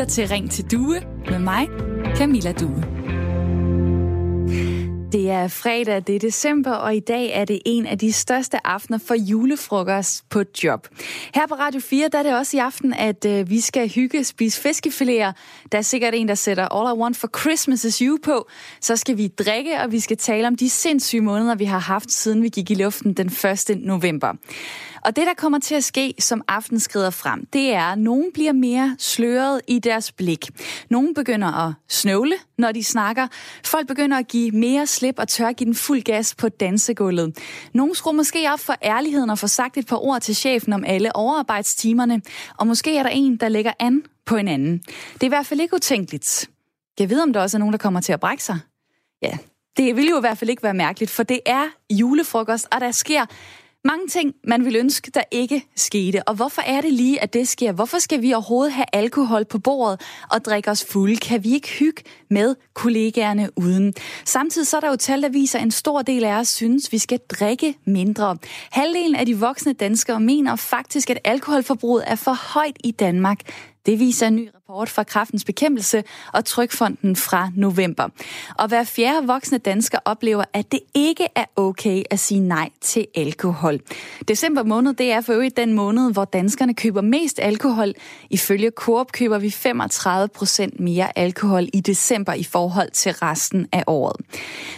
lytter til Ring til Due med mig, Camilla Due. Det er fredag, det er december, og i dag er det en af de største aftener for julefrokost på job. Her på Radio 4, der er det også i aften, at øh, vi skal hygge, spise fiskefiléer. Der er sikkert en, der sætter All I Want for Christmas is You på. Så skal vi drikke, og vi skal tale om de sindssyge måneder, vi har haft, siden vi gik i luften den 1. november. Og det, der kommer til at ske, som aften skrider frem, det er, at nogen bliver mere sløret i deres blik. Nogen begynder at snøvle, når de snakker. Folk begynder at give mere slip og tør give den fuld gas på dansegulvet. Nogen skruer måske op for ærligheden og får sagt et par ord til chefen om alle overarbejdstimerne. Og måske er der en, der lægger an på en anden. Det er i hvert fald ikke utænkeligt. Jeg ved, om der også er nogen, der kommer til at brække sig. Ja, det vil jo i hvert fald ikke være mærkeligt, for det er julefrokost, og der sker mange ting, man vil ønske, der ikke skete. Og hvorfor er det lige, at det sker? Hvorfor skal vi overhovedet have alkohol på bordet og drikke os fulde? Kan vi ikke hygge med kollegaerne uden? Samtidig så er der jo tal, der viser, at en stor del af os synes, vi skal drikke mindre. Halvdelen af de voksne danskere mener faktisk, at alkoholforbruget er for højt i Danmark. Det viser en ny rapport fra Kraftens Bekæmpelse og Trykfonden fra november. Og hver fjerde voksne dansker oplever, at det ikke er okay at sige nej til alkohol. December måned, det er for øvrigt den måned, hvor danskerne køber mest alkohol. Ifølge Coop køber vi 35 procent mere alkohol i december i forhold til resten af året.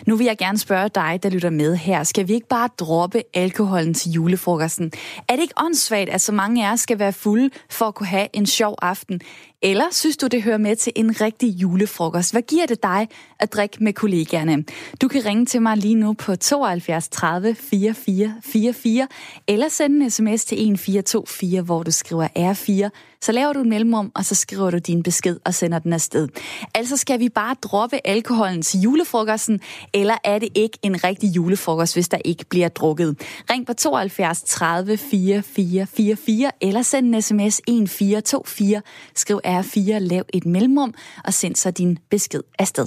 Nu vil jeg gerne spørge dig, der lytter med her. Skal vi ikke bare droppe alkoholen til julefrokosten? Er det ikke åndssvagt, at så mange af os skal være fulde for at kunne have en sjov aften? Eller synes du, det hører med til en rigtig julefrokost? Hvad giver det dig at drikke med kollegaerne? Du kan ringe til mig lige nu på 72 30 44 44, eller sende en sms til 1424, hvor du skriver R4 så laver du en mellemrum, og så skriver du din besked og sender den afsted. Altså skal vi bare droppe alkoholen til julefrokosten, eller er det ikke en rigtig julefrokost, hvis der ikke bliver drukket? Ring på 72 30 44 44, eller send en sms 1424, skriv R4, lav et mellemrum, og send så din besked afsted.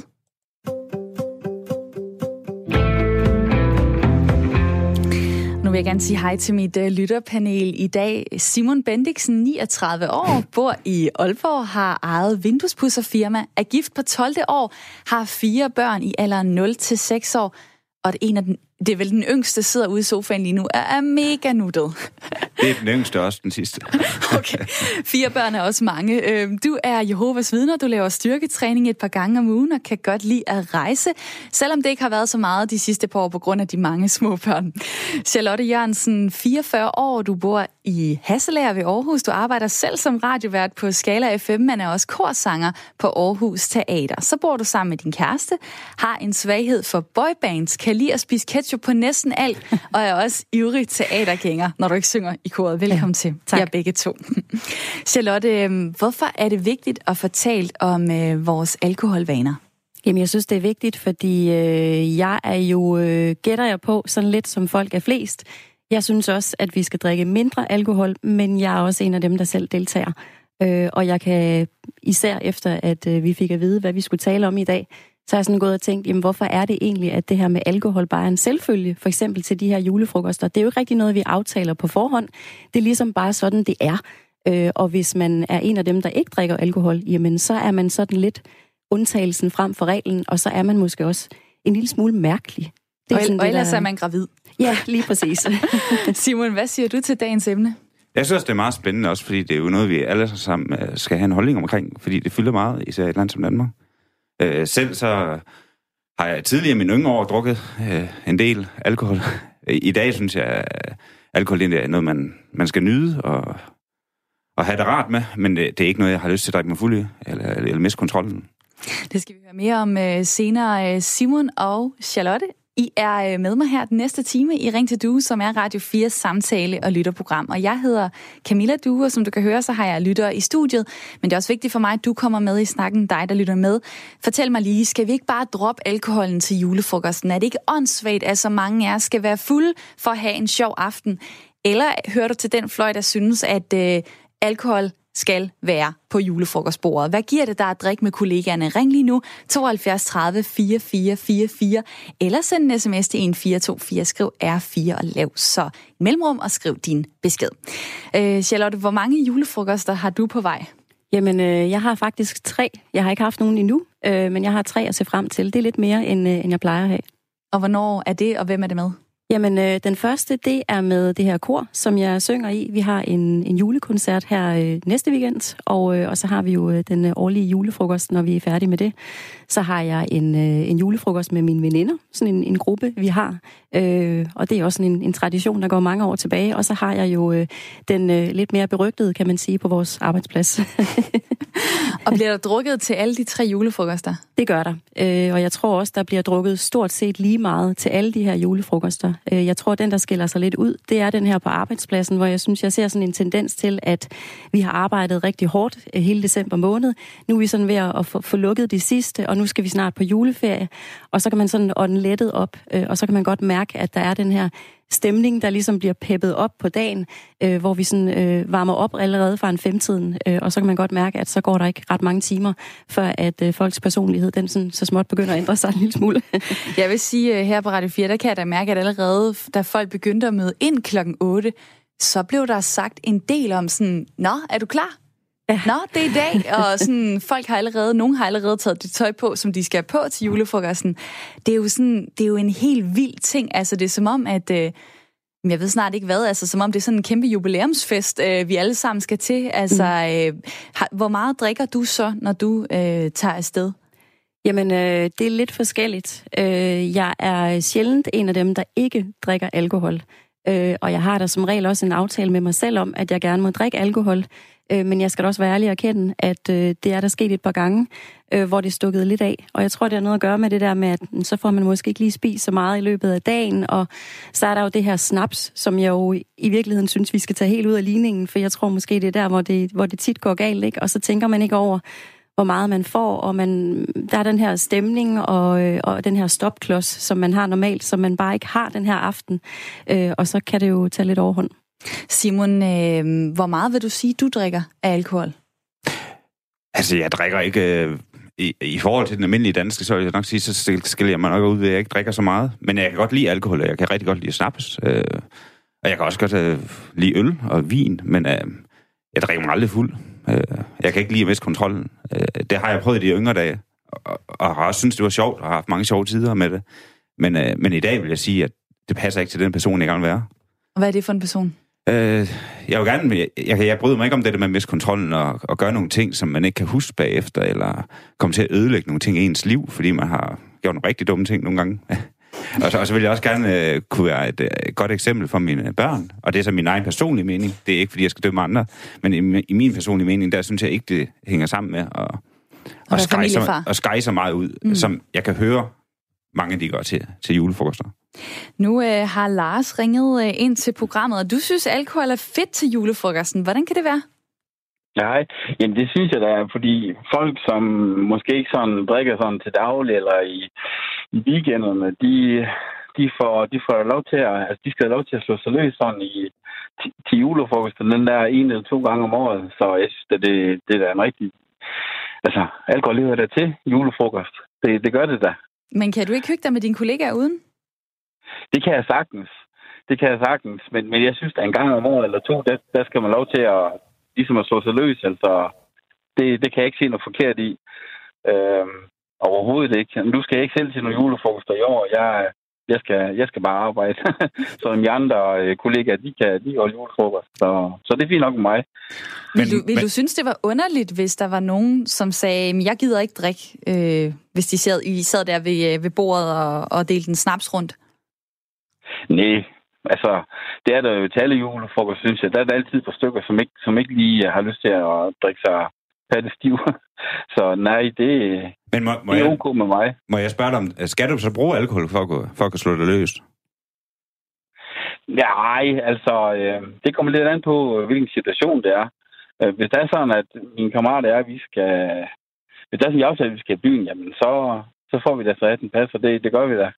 vil jeg gerne sige hej til mit uh, lytterpanel i dag. Simon Bendiksen, 39 år, bor i Aalborg, har eget vinduespusserfirma, er gift på 12. år, har fire børn i alderen 0 til 6 år, og det er en af den det er vel den yngste, sidder ude i sofaen lige nu, er, er mega nuttet. Det er den yngste også, den sidste. okay. Fire børn er også mange. Øhm, du er Jehovas vidner, du laver styrketræning et par gange om ugen og kan godt lide at rejse, selvom det ikke har været så meget de sidste par år på grund af de mange små børn. Charlotte Jørgensen, 44 år, du bor i Hasselager ved Aarhus. Du arbejder selv som radiovært på Skala FM, men er også korsanger på Aarhus Teater. Så bor du sammen med din kæreste, har en svaghed for boybands, kan lide at spise ketchup på næsten alt, og er også ivrig teatergænger, når du ikke synger i koret. Velkommen ja, til tak. jer begge to. Charlotte, øhm, hvorfor er det vigtigt at fortælle om øh, vores alkoholvaner? Jamen, jeg synes, det er vigtigt, fordi øh, jeg er jo, øh, gætter jeg på, sådan lidt som folk er flest. Jeg synes også, at vi skal drikke mindre alkohol, men jeg er også en af dem, der selv deltager. Øh, og jeg kan især efter, at øh, vi fik at vide, hvad vi skulle tale om i dag, så har jeg sådan gået og tænkt, jamen hvorfor er det egentlig, at det her med alkohol bare er en selvfølge, for eksempel til de her julefrokoster. Det er jo ikke rigtig noget, vi aftaler på forhånd. Det er ligesom bare sådan, det er. Øh, og hvis man er en af dem, der ikke drikker alkohol, jamen så er man sådan lidt undtagelsen frem for reglen, og så er man måske også en lille smule mærkelig. Det er og, sådan, og ellers der... er man gravid. Ja, lige præcis. Simon, hvad siger du til dagens emne? Jeg synes det er meget spændende også, fordi det er jo noget, vi alle sammen øh, skal have en holdning omkring, fordi det fylder meget, især i et land som Danmark. Øh, selv så har jeg tidligere i mine yngre år drukket øh, en del alkohol. I dag synes jeg, at alkohol er noget, man, man skal nyde og, og have det rart med, men det, det er ikke noget, jeg har lyst til at drikke mig fuld i, eller, eller miste kontrollen. Det skal vi høre mere om øh, senere. Øh, Simon og Charlotte, i er øh, med mig her den næste time i Ring til Due, som er Radio 4 samtale- og lytterprogram. Og jeg hedder Camilla Due, og som du kan høre, så har jeg lytter i studiet. Men det er også vigtigt for mig, at du kommer med i snakken, dig der lytter med. Fortæl mig lige, skal vi ikke bare droppe alkoholen til julefrokosten? Er det ikke åndssvagt, at så mange af os skal være fulde for at have en sjov aften? Eller hører du til den fløj, der synes, at øh, alkohol skal være på julefrokostbordet. Hvad giver det dig at drikke med kollegaerne? Ring lige nu 72 30 4444 eller send en sms til 1424. Skriv R4 og lav så mellemrum og skriv din besked. Øh, Charlotte, hvor mange julefrokoster har du på vej? Jamen, øh, jeg har faktisk tre. Jeg har ikke haft nogen endnu, øh, men jeg har tre at se frem til. Det er lidt mere, end, øh, end jeg plejer at have. Og hvornår er det, og hvem er det med? Jamen, øh, den første, det er med det her kor, som jeg synger i. Vi har en, en julekoncert her øh, næste weekend, og, øh, og så har vi jo øh, den øh, årlige julefrokost, når vi er færdige med det. Så har jeg en, øh, en julefrokost med mine veninder, sådan en, en gruppe, vi har. Øh, og det er også en, en tradition, der går mange år tilbage. Og så har jeg jo øh, den øh, lidt mere berygtede, kan man sige, på vores arbejdsplads. og bliver der drukket til alle de tre julefrokoster? Det gør der. Øh, og jeg tror også, der bliver drukket stort set lige meget til alle de her julefrokoster. Øh, jeg tror, den, der skiller sig lidt ud, det er den her på arbejdspladsen, hvor jeg synes, jeg ser sådan en tendens til, at vi har arbejdet rigtig hårdt øh, hele december måned. Nu er vi sådan ved at få, få lukket de sidste, og nu skal vi snart på juleferie. Og så kan man sådan ånde lettet op, øh, og så kan man godt mærke, at der er den her stemning, der ligesom bliver peppet op på dagen, øh, hvor vi sådan øh, varmer op allerede fra en femtiden, øh, og så kan man godt mærke, at så går der ikke ret mange timer, før at øh, folks personlighed, den sådan, så småt begynder at ændre sig en lille smule. jeg vil sige, øh, her på Radio 4, der kan jeg da mærke, at allerede, da folk begyndte at møde ind klokken 8, så blev der sagt en del om sådan, Nå, er du klar? Ja. Nå, det er i dag, og sådan, folk har allerede, nogen har allerede taget det tøj på, som de skal på til julefrokosten. Det er jo sådan, det er jo en helt vild ting. Altså, det er som om, at, øh, jeg ved snart ikke hvad, altså som om det er sådan en kæmpe jubilæumsfest, øh, vi alle sammen skal til. Altså, mm. øh, har, hvor meget drikker du så, når du øh, tager afsted? Jamen, øh, det er lidt forskelligt. Øh, jeg er sjældent en af dem, der ikke drikker alkohol. Øh, og jeg har da som regel også en aftale med mig selv om, at jeg gerne må drikke alkohol. Øh, men jeg skal da også være ærlig og erkende, at øh, det er der sket et par gange, øh, hvor det stukket lidt af. Og jeg tror, det har noget at gøre med det der med, at så får man måske ikke lige spist så meget i løbet af dagen. Og så er der jo det her snaps, som jeg jo i virkeligheden synes, vi skal tage helt ud af ligningen. For jeg tror måske, det er der, hvor det, hvor det tit går galt. Ikke? Og så tænker man ikke over, hvor meget man får, og man, der er den her stemning og, øh, og den her stopklods, som man har normalt, som man bare ikke har den her aften. Øh, og så kan det jo tage lidt overhånd. Simon, øh, hvor meget vil du sige, du drikker af alkohol? Altså, jeg drikker ikke... Øh, i, I forhold til den almindelige danske, så vil jeg nok sige, så skal jeg mig nok ud ved, at jeg ikke drikker så meget. Men jeg kan godt lide alkohol, og jeg kan rigtig godt lide snaps. Øh, og jeg kan også godt øh, lide øl og vin, men øh, jeg drikker mig aldrig fuld. Øh, jeg kan ikke lide at miste kontrollen. Øh, det har jeg prøvet i de yngre dage, og, og har også syntes, det var sjovt, og har haft mange sjove tider med det. Men, øh, men i dag vil jeg sige, at det passer ikke til den person, jeg gerne vil være. Og hvad er det for en person? Øh, jeg vil gerne, jeg, jeg, jeg bryder mig ikke om det der med miskontrollen og, og gøre nogle ting, som man ikke kan huske bagefter, eller komme til at ødelægge nogle ting i ens liv, fordi man har gjort nogle rigtig dumme ting nogle gange. og, så, og så vil jeg også gerne øh, kunne være et, et godt eksempel for mine børn, og det er så min egen personlige mening. Det er ikke, fordi jeg skal dømme andre, men i, i min personlige mening, der synes jeg ikke, det hænger sammen med at, at, skære så, at skære så meget ud, mm. som jeg kan høre mange de går til, til julefrokoster. Nu øh, har Lars ringet øh, ind til programmet, og du synes, alkohol er fedt til julefrokosten. Hvordan kan det være? Nej, jamen det synes jeg da fordi folk, som måske ikke sådan drikker sådan til daglig eller i, i weekenderne, de, de, får, de får lov til at, altså de skal have lov til at slå sig løs sådan i, til, til julefrokosten, den der en eller to gange om året. Så jeg synes, at det, det er en rigtig... Altså, alkohol lever der til julefrokost. Det, det gør det da. Men kan du ikke hygge dig med dine kollegaer uden? Det kan jeg sagtens. Det kan jeg sagtens. Men, men jeg synes, at en gang om året eller to, der, der skal man lov til at, ligesom at slå sig løs. Altså, det, det kan jeg ikke se noget forkert i. Øhm, overhovedet ikke. Du skal ikke selv til nogle julefrokoster i år. Jeg, jeg skal, jeg skal bare arbejde. så de andre øh, kollegaer, de kan de holde julefrokost. Så, så det er fint nok med mig. Vil du, vil men... du synes, det var underligt, hvis der var nogen, som sagde, jeg gider ikke drikke, øh, hvis de sad, I sad der ved, øh, ved bordet og, og delte en snaps rundt? Nej, altså, det er der jo til alle julefrokost, synes jeg. Der er der altid et par stykker, som ikke, som ikke lige har lyst til at drikke sig patte stiv. Så nej, det, Men må, må det er ok med mig. Må jeg spørge dig om, skal du så bruge alkohol for at, for at kunne slå det løs? Nej, altså, øh, det kommer lidt an på, hvilken situation det er. Øh, hvis det er sådan, at min kammerat er, at vi skal... Hvis der er sådan en aftale, at vi skal i byen, jamen så, så får vi da så 18 pas, og det, det gør vi da.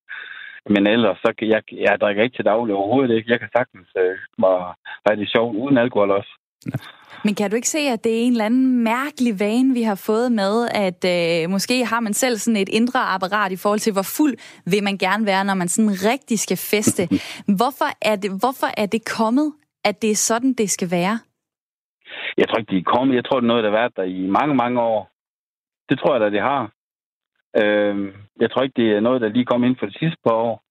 Men ellers, så jeg, jeg drikker ikke til daglig overhovedet ikke. Jeg kan sagtens øh, mig rigtig sjovt uden alkohol også. Men kan du ikke se, at det er en eller anden mærkelig vane, vi har fået med, at øh, måske har man selv sådan et indre apparat i forhold til, hvor fuld vil man gerne være, når man sådan rigtig skal feste. Hvorfor er det, hvorfor er det kommet, at det er sådan, det skal være? Jeg tror ikke, de er kommet. Jeg tror, det er noget, der har været der i mange, mange år. Det tror jeg da, det har. Øh, jeg tror ikke, det er noget, der lige kom ind for de sidste par år.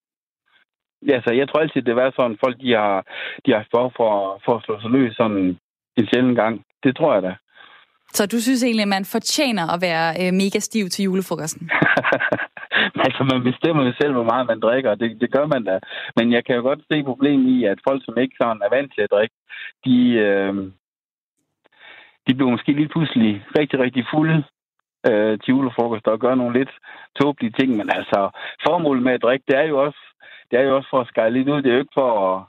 Ja, så jeg tror altid, det har været sådan, folk de har, de har behov for, for at slå sig løs sådan en sjældent gang. Det tror jeg da. Så du synes egentlig, at man fortjener at være øh, mega stiv til julefrokosten? altså, man bestemmer jo selv, hvor meget man drikker, og det, det gør man da. Men jeg kan jo godt se problemet i, at folk, som ikke sådan er vant til at drikke, de, øh, de bliver måske lige pludselig rigtig, rigtig fulde øh, til julefrokost og gør nogle lidt tåbelige ting. Men altså, formålet med at drikke, det er jo også, det er jo også for at skære lidt ud. Det er jo ikke for at,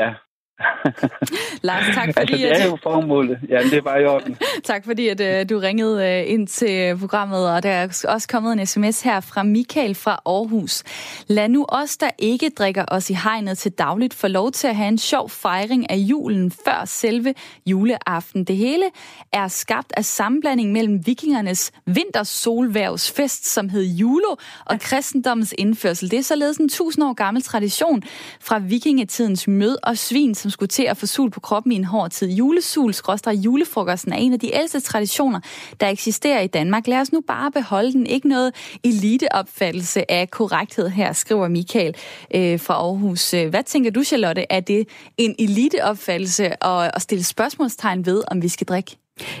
ja, Lars, tak fordi... altså, det er jo formålet. Ja, det bare i orden. tak fordi, at uh, du ringede uh, ind til programmet, og der er også kommet en sms her fra Michael fra Aarhus. Lad nu os, der ikke drikker os i hegnet til dagligt, få lov til at have en sjov fejring af julen før selve juleaften. Det hele er skabt af sammenblanding mellem vikingernes vintersolværvsfest, som hed Julo, og kristendommens indførsel. Det er således en tusind år gammel tradition fra vikingetidens mød og svin, som skulle til at få sul på kroppen i en hård tid. Julesul, skråstrej julefrokosten, er en af de ældste traditioner, der eksisterer i Danmark. Lad os nu bare beholde den. Ikke noget eliteopfattelse af korrekthed her, skriver Michael øh, fra Aarhus. Øh, hvad tænker du, Charlotte? Er det en eliteopfattelse at, at stille spørgsmålstegn ved, om vi skal drikke?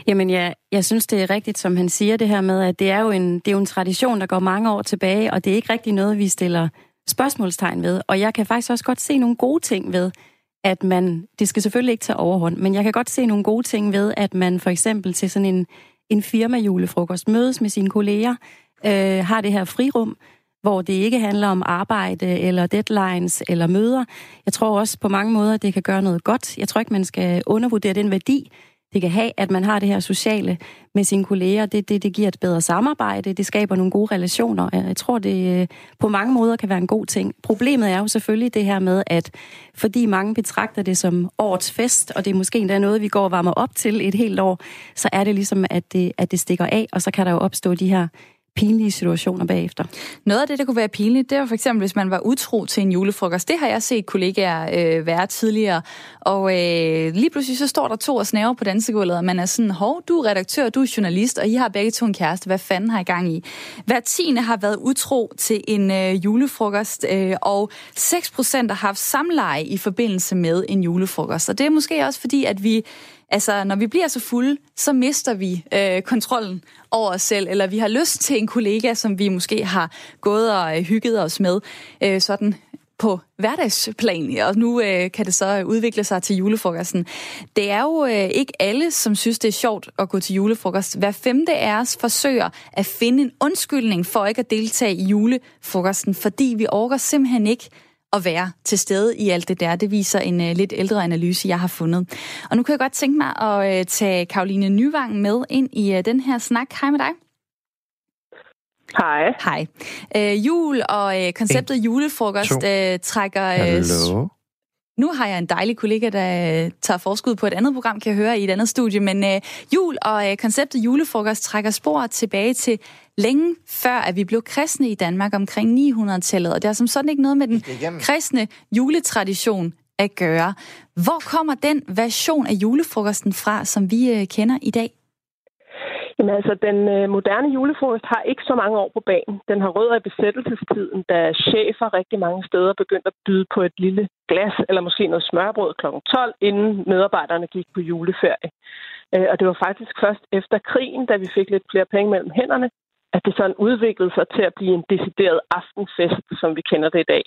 Jamen ja, jeg synes, det er rigtigt, som han siger det her med, at det er jo en, det er jo en tradition, der går mange år tilbage, og det er ikke rigtig noget, vi stiller spørgsmålstegn ved. Og jeg kan faktisk også godt se nogle gode ting ved, at man, det skal selvfølgelig ikke tage overhånd, men jeg kan godt se nogle gode ting ved, at man for eksempel til sådan en, en firma-julefrokost mødes med sine kolleger, øh, har det her frirum, hvor det ikke handler om arbejde eller deadlines eller møder. Jeg tror også på mange måder, at det kan gøre noget godt. Jeg tror ikke, man skal undervurdere den værdi, det kan have, at man har det her sociale med sine kolleger. Det, det, det giver et bedre samarbejde, det skaber nogle gode relationer. Jeg tror, det øh, på mange måder kan være en god ting. Problemet er jo selvfølgelig det her med, at fordi mange betragter det som årets fest, og det er måske endda noget, vi går og varmer op til et helt år, så er det ligesom, at det, at det stikker af, og så kan der jo opstå de her pinlige situationer bagefter. Noget af det, der kunne være pinligt, det var for eksempel, hvis man var utro til en julefrokost. Det har jeg set kollegaer øh, være tidligere. Og øh, lige pludselig så står der to og snæver på dansegulvet, og man er sådan, hov, du er redaktør, du er journalist, og I har begge to en kæreste. Hvad fanden har I gang i? Hver tiende har været utro til en øh, julefrokost, øh, og 6% har haft samleje i forbindelse med en julefrokost. Og det er måske også fordi, at vi Altså, når vi bliver så fulde, så mister vi øh, kontrollen over os selv, eller vi har lyst til en kollega, som vi måske har gået og øh, hygget os med, øh, sådan på hverdagsplan, og nu øh, kan det så udvikle sig til julefrokosten. Det er jo øh, ikke alle, som synes, det er sjovt at gå til julefrokost. Hver femte af os forsøger at finde en undskyldning for ikke at deltage i julefrokosten, fordi vi orker simpelthen ikke at være til stede i alt det der. Det viser en uh, lidt ældre analyse, jeg har fundet. Og nu kan jeg godt tænke mig at uh, tage Karoline Nyvang med ind i uh, den her snak. Hej med dig. Hej. Hej. Uh, jul og uh, konceptet en, julefrokost uh, trækker... Hallo? Nu har jeg en dejlig kollega, der tager forskud på et andet program, kan jeg høre i et andet studie, men uh, jul og uh, konceptet julefrokost trækker spor tilbage til længe før, at vi blev kristne i Danmark omkring 900-tallet, og det er som sådan ikke noget med den kristne juletradition at gøre. Hvor kommer den version af julefrokosten fra, som vi øh, kender i dag? Jamen altså, den øh, moderne julefrokost har ikke så mange år på banen. Den har rødder i besættelsestiden, da chefer rigtig mange steder begyndte at byde på et lille glas eller måske noget smørbrød kl. 12, inden medarbejderne gik på juleferie. Øh, og det var faktisk først efter krigen, da vi fik lidt flere penge mellem hænderne, at det sådan udviklede sig til at blive en decideret aftenfest, som vi kender det i dag.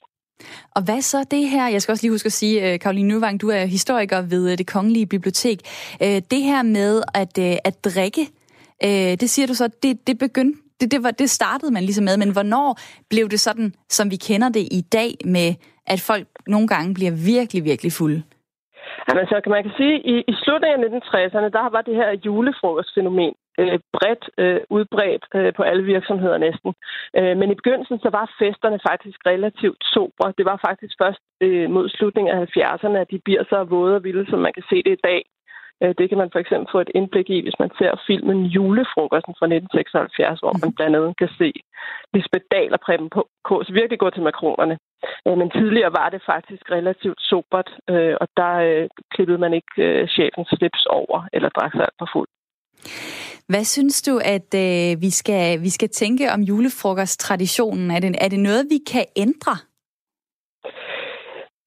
Og hvad så det her? Jeg skal også lige huske at sige, øh, Karoline Nuvang, du er historiker ved øh, det Kongelige Bibliotek. Øh, det her med at, at drikke, det siger du så, det, det begyndte det, det, var, det startede man ligesom med, men hvornår blev det sådan, som vi kender det i dag, med at folk nogle gange bliver virkelig, virkelig fulde? Jamen, så kan man kan sige, at i, i slutningen af 1960'erne, der var det her julefrokostfænomen øh, bredt øh, udbredt øh, på alle virksomheder næsten. Øh, men i begyndelsen så var festerne faktisk relativt sobre. Det var faktisk først øh, mod slutningen af 70'erne, at de bliver så våde og vilde, som man kan se det i dag. Øh, det kan man for eksempel få et indblik i, hvis man ser filmen Julefrokosten fra 1976, hvor man blandt andet kan se Lisbeth Dahl og Preben Kås virkelig gå til makronerne. Øh, men tidligere var det faktisk relativt sobert, øh, og der klippede man ikke chefens slips over eller drak sig alt for fuld. Hvad synes du, at øh, vi, skal, vi skal tænke om julefrokosttraditionen? Er det, er det noget, vi kan ændre?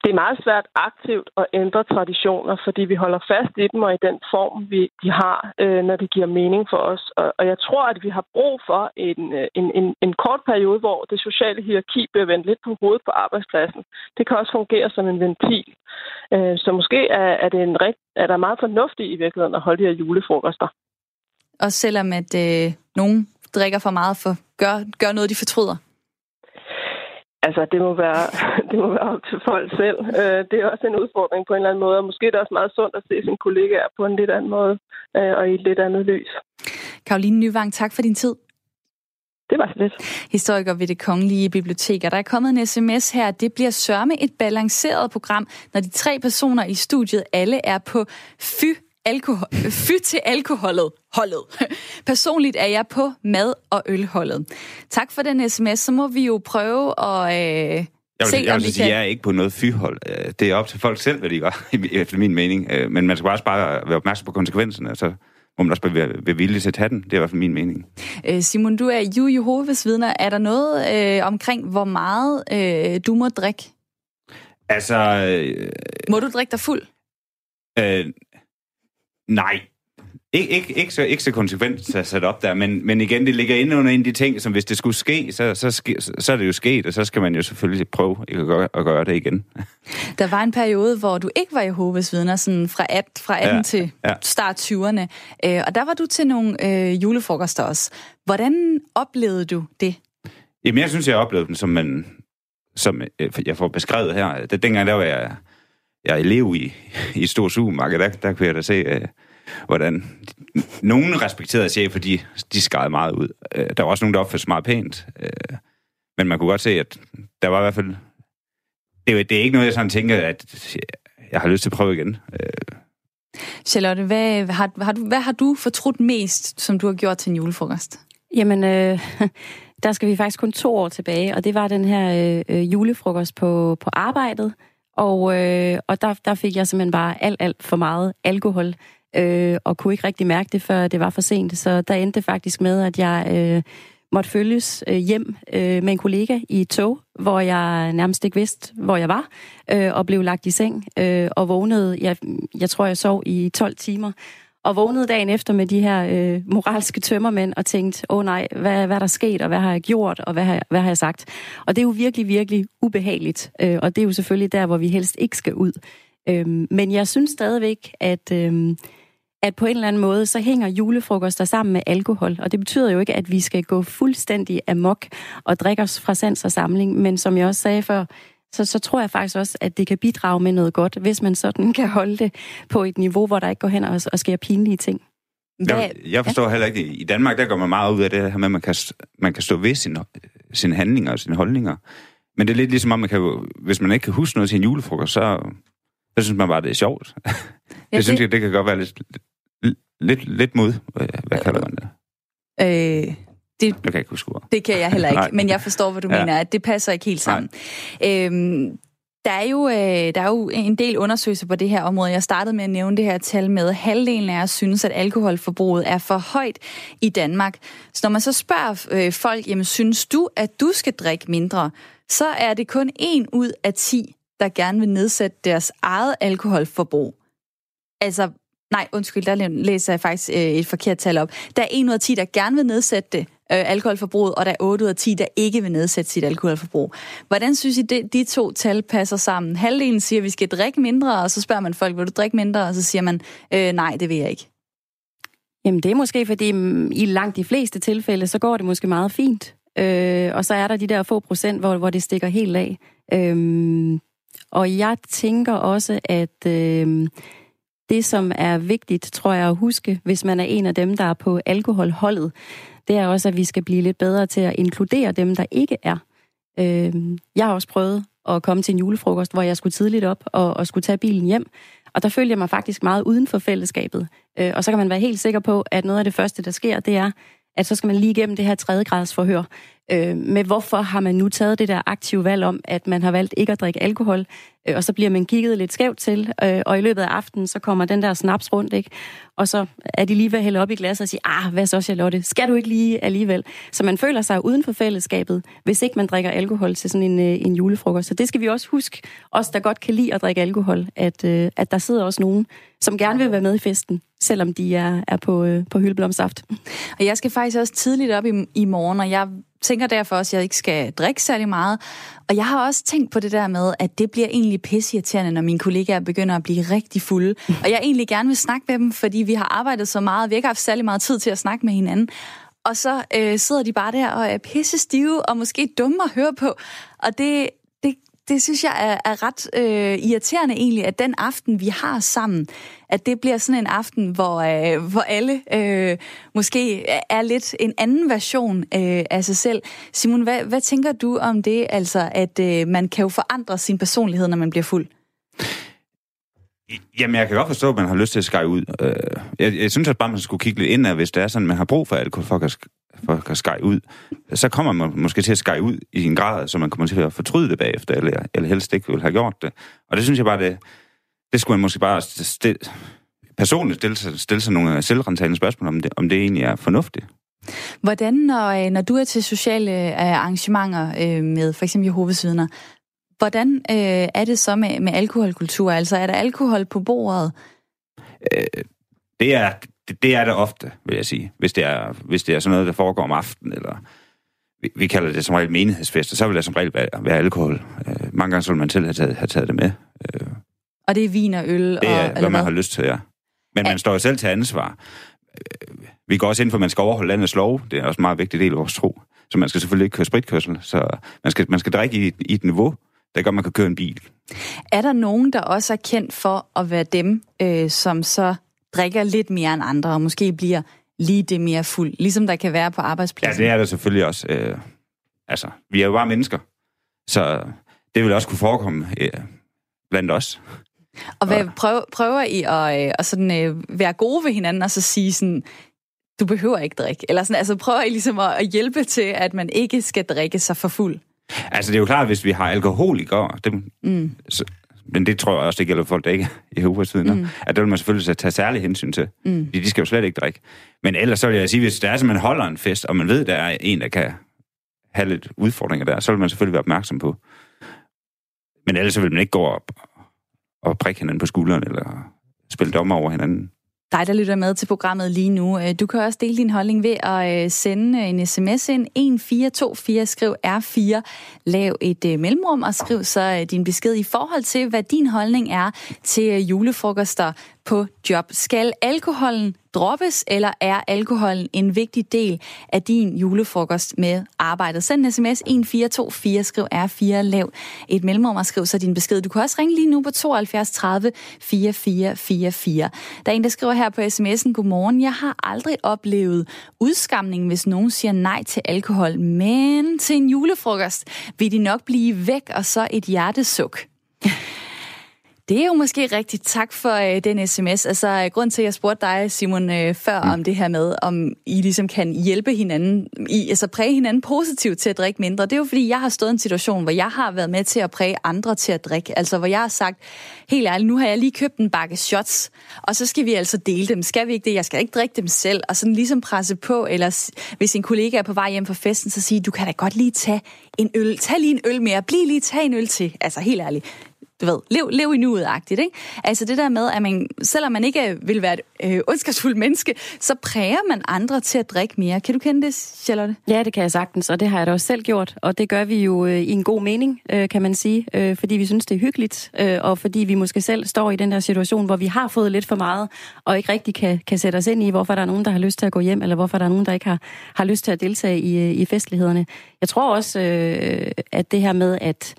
Det er meget svært aktivt at ændre traditioner, fordi vi holder fast i dem og i den form, vi, de har, øh, når det giver mening for os. Og, og jeg tror, at vi har brug for en, øh, en, en, en kort periode, hvor det sociale hierarki bliver vendt lidt på hovedet på arbejdspladsen. Det kan også fungere som en ventil. Øh, så måske er, er, det en rigt, er der meget fornuftigt i virkeligheden at holde de her julefrokoster. Og selvom at øh, nogen drikker for meget, for gør, gør noget, de fortryder? Altså, det må være, det må være op til folk selv. Øh, det er også en udfordring på en eller anden måde, og måske er det også meget sundt at se sine kollegaer på en lidt anden måde øh, og i et lidt andet lys. Karoline Nyvang, tak for din tid. Det var så lidt. Historiker ved det Kongelige Bibliotek. Der er kommet en sms her. Det bliver sørme et balanceret program, når de tre personer i studiet alle er på fy alkohol, fy til alkoholet holdet. Personligt er jeg på mad- og ølholdet. Tak for den sms. Så må vi jo prøve at... Øh, jeg vil, se, jeg vil sige, kan... jeg er ikke på noget fyhold. Øh, det er op til folk selv, hvad de gør, efter min mening. Øh, men man skal også bare være opmærksom på konsekvenserne. Så må man også være villig til at tage den. Det er i hvert fald min mening. Øh, Simon, du er jo Jehovas vidner. Er der noget øh, omkring, hvor meget øh, du må drikke? Altså... Øh, må du drikke dig fuld? Øh, Nej, ikke, ikke, ikke, så, ikke så konsekvent sat op der, men, men igen, det ligger inde under en af de ting, som hvis det skulle ske, så, så, ske, så er det jo sket, og så skal man jo selvfølgelig prøve at, gøre, at gøre det igen. Der var en periode, hvor du ikke var Jehovas vidner, sådan fra 18, fra 18 ja, til ja. start 20'erne, øh, og der var du til nogle øh, julefrokoster også. Hvordan oplevede du det? Jamen, jeg synes, jeg oplevede den, som, man, som øh, jeg får beskrevet her. Det, dengang der var jeg jeg er elev i, i et stort supermarked, der, der kunne jeg da se, uh, hvordan nogle respekterede chefer, de, de skadede meget ud. Uh, der var også nogen, der opførte sig meget pænt. Uh, men man kunne godt se, at der var i hvert fald... Det, det er ikke noget, jeg sådan tænker, at jeg har lyst til at prøve igen. Uh, Charlotte, hvad har, har du, hvad har du fortrudt mest, som du har gjort til en julefrokost? Jamen, øh, der skal vi faktisk kun to år tilbage, og det var den her øh, julefrokost på, på arbejdet, og, øh, og der, der fik jeg simpelthen bare alt, alt for meget alkohol, øh, og kunne ikke rigtig mærke det, før det var for sent. Så der endte det faktisk med, at jeg øh, måtte følges øh, hjem øh, med en kollega i et tog, hvor jeg nærmest ikke vidste, hvor jeg var, øh, og blev lagt i seng øh, og vågnede. Jeg, jeg tror, jeg sov i 12 timer og vågnede dagen efter med de her øh, moralske tømmermænd og tænkte, åh oh, nej, hvad, hvad er der sket, og hvad har jeg gjort, og hvad har, hvad har jeg sagt? Og det er jo virkelig, virkelig ubehageligt, øh, og det er jo selvfølgelig der, hvor vi helst ikke skal ud. Øh, men jeg synes stadigvæk, at... Øh, at på en eller anden måde, så hænger julefrokoster sammen med alkohol. Og det betyder jo ikke, at vi skal gå fuldstændig amok og drikke os fra sans og samling. Men som jeg også sagde før, så, så tror jeg faktisk også, at det kan bidrage med noget godt, hvis man sådan kan holde det på et niveau, hvor der ikke går hen og, og sker pinlige ting. Jeg, jeg forstår ja. heller ikke, i Danmark der går man meget ud af det her med, at man kan, man kan stå ved sine, sine handlinger og sine holdninger. Men det er lidt ligesom om, man kan, hvis man ikke kan huske noget til en julefrokost, så, så synes man bare, det er sjovt. Ja, det, det synes jeg, det kan godt være lidt, lidt, lidt mod. Hvad kalder man det? Øh, det, jeg kan ikke huske Det kan jeg heller ikke, men jeg forstår, hvad du ja. mener, at det passer ikke helt sammen. Øhm, der er, jo, øh, der er jo en del undersøgelser på det her område. Jeg startede med at nævne det her tal med, at halvdelen af os synes, at alkoholforbruget er for højt i Danmark. Så når man så spørger øh, folk, jamen synes du, at du skal drikke mindre, så er det kun en ud af 10, der gerne vil nedsætte deres eget alkoholforbrug. Altså, nej, undskyld, der læser jeg faktisk øh, et forkert tal op. Der er en ud af 10, der gerne vil nedsætte det, øh, alkoholforbruget, og der er 8 ud af 10, der ikke vil nedsætte sit alkoholforbrug. Hvordan synes I, det, de to tal passer sammen? Halvdelen siger, at vi skal drikke mindre, og så spørger man folk, vil du drikke mindre? Og så siger man, øh, nej, det vil jeg ikke. Jamen det er måske, fordi mm, i langt de fleste tilfælde, så går det måske meget fint. Øh, og så er der de der få procent, hvor, hvor det stikker helt af. Øh, og jeg tænker også, at øh, det, som er vigtigt, tror jeg at huske, hvis man er en af dem, der er på alkoholholdet, det er også, at vi skal blive lidt bedre til at inkludere dem, der ikke er. Øh, jeg har også prøvet at komme til en julefrokost, hvor jeg skulle tidligt op og, og skulle tage bilen hjem. Og der følger jeg mig faktisk meget uden for fællesskabet. Øh, og så kan man være helt sikker på, at noget af det første, der sker, det er, at så skal man lige igennem det her tredje forhør øh, med, hvorfor har man nu taget det der aktive valg om, at man har valgt ikke at drikke alkohol, øh, og så bliver man kigget lidt skævt til, øh, og i løbet af aftenen, så kommer den der snaps rundt, ikke? og så er de lige ved at hælde op i glasset og sige, ah, hvad så, Charlotte, skal du ikke lige alligevel? Så man føler sig uden for fællesskabet, hvis ikke man drikker alkohol til sådan en, øh, en julefrokost. Så det skal vi også huske, os der godt kan lide at drikke alkohol, at, øh, at der sidder også nogen, som gerne vil være med i festen, selvom de er, er på, øh, på hyldeblomsaft. Og jeg skal faktisk også tidligt op i, i morgen, og jeg tænker derfor også, at jeg ikke skal drikke særlig meget. Og jeg har også tænkt på det der med, at det bliver egentlig pisseirriterende, når mine kollegaer begynder at blive rigtig fulde. Og jeg egentlig gerne vil snakke med dem, fordi vi har arbejdet så meget, og vi har ikke haft særlig meget tid til at snakke med hinanden. Og så øh, sidder de bare der og er pisse stive og måske dumme at høre på. Og det, det det synes jeg er, er ret øh, irriterende egentlig, at den aften, vi har sammen, at det bliver sådan en aften, hvor, øh, hvor alle øh, måske er lidt en anden version øh, af sig selv. Simon, hvad, hvad tænker du om det, altså at øh, man kan jo forandre sin personlighed, når man bliver fuld? Jamen, jeg kan godt forstå, at man har lyst til at skære ud. Øh, jeg, jeg synes at bare, man skulle kigge lidt ind hvis det er sådan, man har brug for alkohol for at, for at skære ud. Så kommer man måske til at skære ud i en grad, så man kommer til at fortryde det bagefter, eller, eller helst ikke vil have gjort det. Og det synes jeg bare, det, det skulle man måske bare stille, personligt stille, stille sig nogle selvrentagende spørgsmål, om det, om det egentlig er fornuftigt. Hvordan, når, når du er til sociale arrangementer med for eksempel Jehovas vidner, Hvordan øh, er det så med, med alkoholkultur? Altså, er der alkohol på bordet? Øh, det, er, det, det er det ofte, vil jeg sige. Hvis det er, hvis det er sådan noget, der foregår om aftenen, eller vi, vi kalder det som regel menighedsfester, så vil der som regel være, være alkohol. Øh, mange gange så vil man selv have taget, have taget det med. Øh, og det er vin og øl? Det er, og, hvad man hvad? har lyst til, ja. Men man står jo selv til ansvar. Øh, vi går også ind for, at man skal overholde landets lov. Det er også en meget vigtig del af vores tro. Så man skal selvfølgelig ikke køre spritkørsel. Så man skal, man skal drikke i, i et niveau, der gør, man kan køre en bil. Er der nogen, der også er kendt for at være dem, øh, som så drikker lidt mere end andre, og måske bliver lige det mere fuld, ligesom der kan være på arbejdspladsen? Ja, det er der selvfølgelig også. Øh, altså, vi er jo bare mennesker, så det vil også kunne forekomme øh, blandt os. Og hvad, prøver, prøver I at, øh, at sådan, øh, være gode ved hinanden, og så sige sådan, du behøver ikke drikke? Eller sådan, altså prøver I ligesom at, at hjælpe til, at man ikke skal drikke sig for fuld? Altså, det er jo klart, hvis vi har alkoholikere, dem, mm. så, men det tror jeg også, det gælder folk, der ikke er Jehovas vidner, mm. at det vil man selvfølgelig tage særlig hensyn til. Mm. Fordi de skal jo slet ikke drikke. Men ellers så vil jeg sige, hvis der er, at man holder en fest, og man ved, der er en, der kan have lidt udfordringer der, så vil man selvfølgelig være opmærksom på. Men ellers så vil man ikke gå op og prikke hinanden på skulderen, eller spille dommer over hinanden. Dig, der lytter med til programmet lige nu, øh, du kan også dele din holdning ved at øh, sende øh, en sms ind. 1424, skriv R4, lav et mellemrum og skriv så din besked i forhold til, hvad din holdning er til julefrokoster på job. Skal alkoholen droppes, eller er alkoholen en vigtig del af din julefrokost med arbejdet? Send en sms 1424, skriv R4, lav et mellemrum og skriv så din besked. Du kan også ringe lige nu på 72 30 4444. Der er en, der skriver her på sms'en, Godmorgen, jeg har aldrig oplevet udskamning, hvis nogen siger nej til alkohol, men til en julefrokost vil de nok blive væk, og så et hjertesuk. Det er jo måske rigtigt. Tak for øh, den sms. Altså, grund til, at jeg spurgte dig, Simon, øh, før mm. om det her med, om I ligesom kan hjælpe hinanden, I, altså præge hinanden positivt til at drikke mindre, det er jo fordi, jeg har stået i en situation, hvor jeg har været med til at præge andre til at drikke. Altså, hvor jeg har sagt, helt ærligt, nu har jeg lige købt en bakke shots, og så skal vi altså dele dem. Skal vi ikke det? Jeg skal ikke drikke dem selv. Og sådan ligesom presse på, eller hvis en kollega er på vej hjem fra festen, så sige, du kan da godt lige tage en øl. Tag lige en øl mere. Bliv lige, tag en øl til. Altså, helt ærligt du ved, lev, lev i nuet-agtigt, ikke? Altså det der med, at man, selvom man ikke vil være et øh, ondskabsfuldt menneske, så præger man andre til at drikke mere. Kan du kende det, Charlotte? Ja, det kan jeg sagtens, og det har jeg da også selv gjort, og det gør vi jo øh, i en god mening, øh, kan man sige, øh, fordi vi synes, det er hyggeligt, øh, og fordi vi måske selv står i den der situation, hvor vi har fået lidt for meget, og ikke rigtig kan, kan sætte os ind i, hvorfor der er nogen, der har lyst til at gå hjem, eller hvorfor der er nogen, der ikke har, har lyst til at deltage i, øh, i festlighederne. Jeg tror også, øh, at det her med, at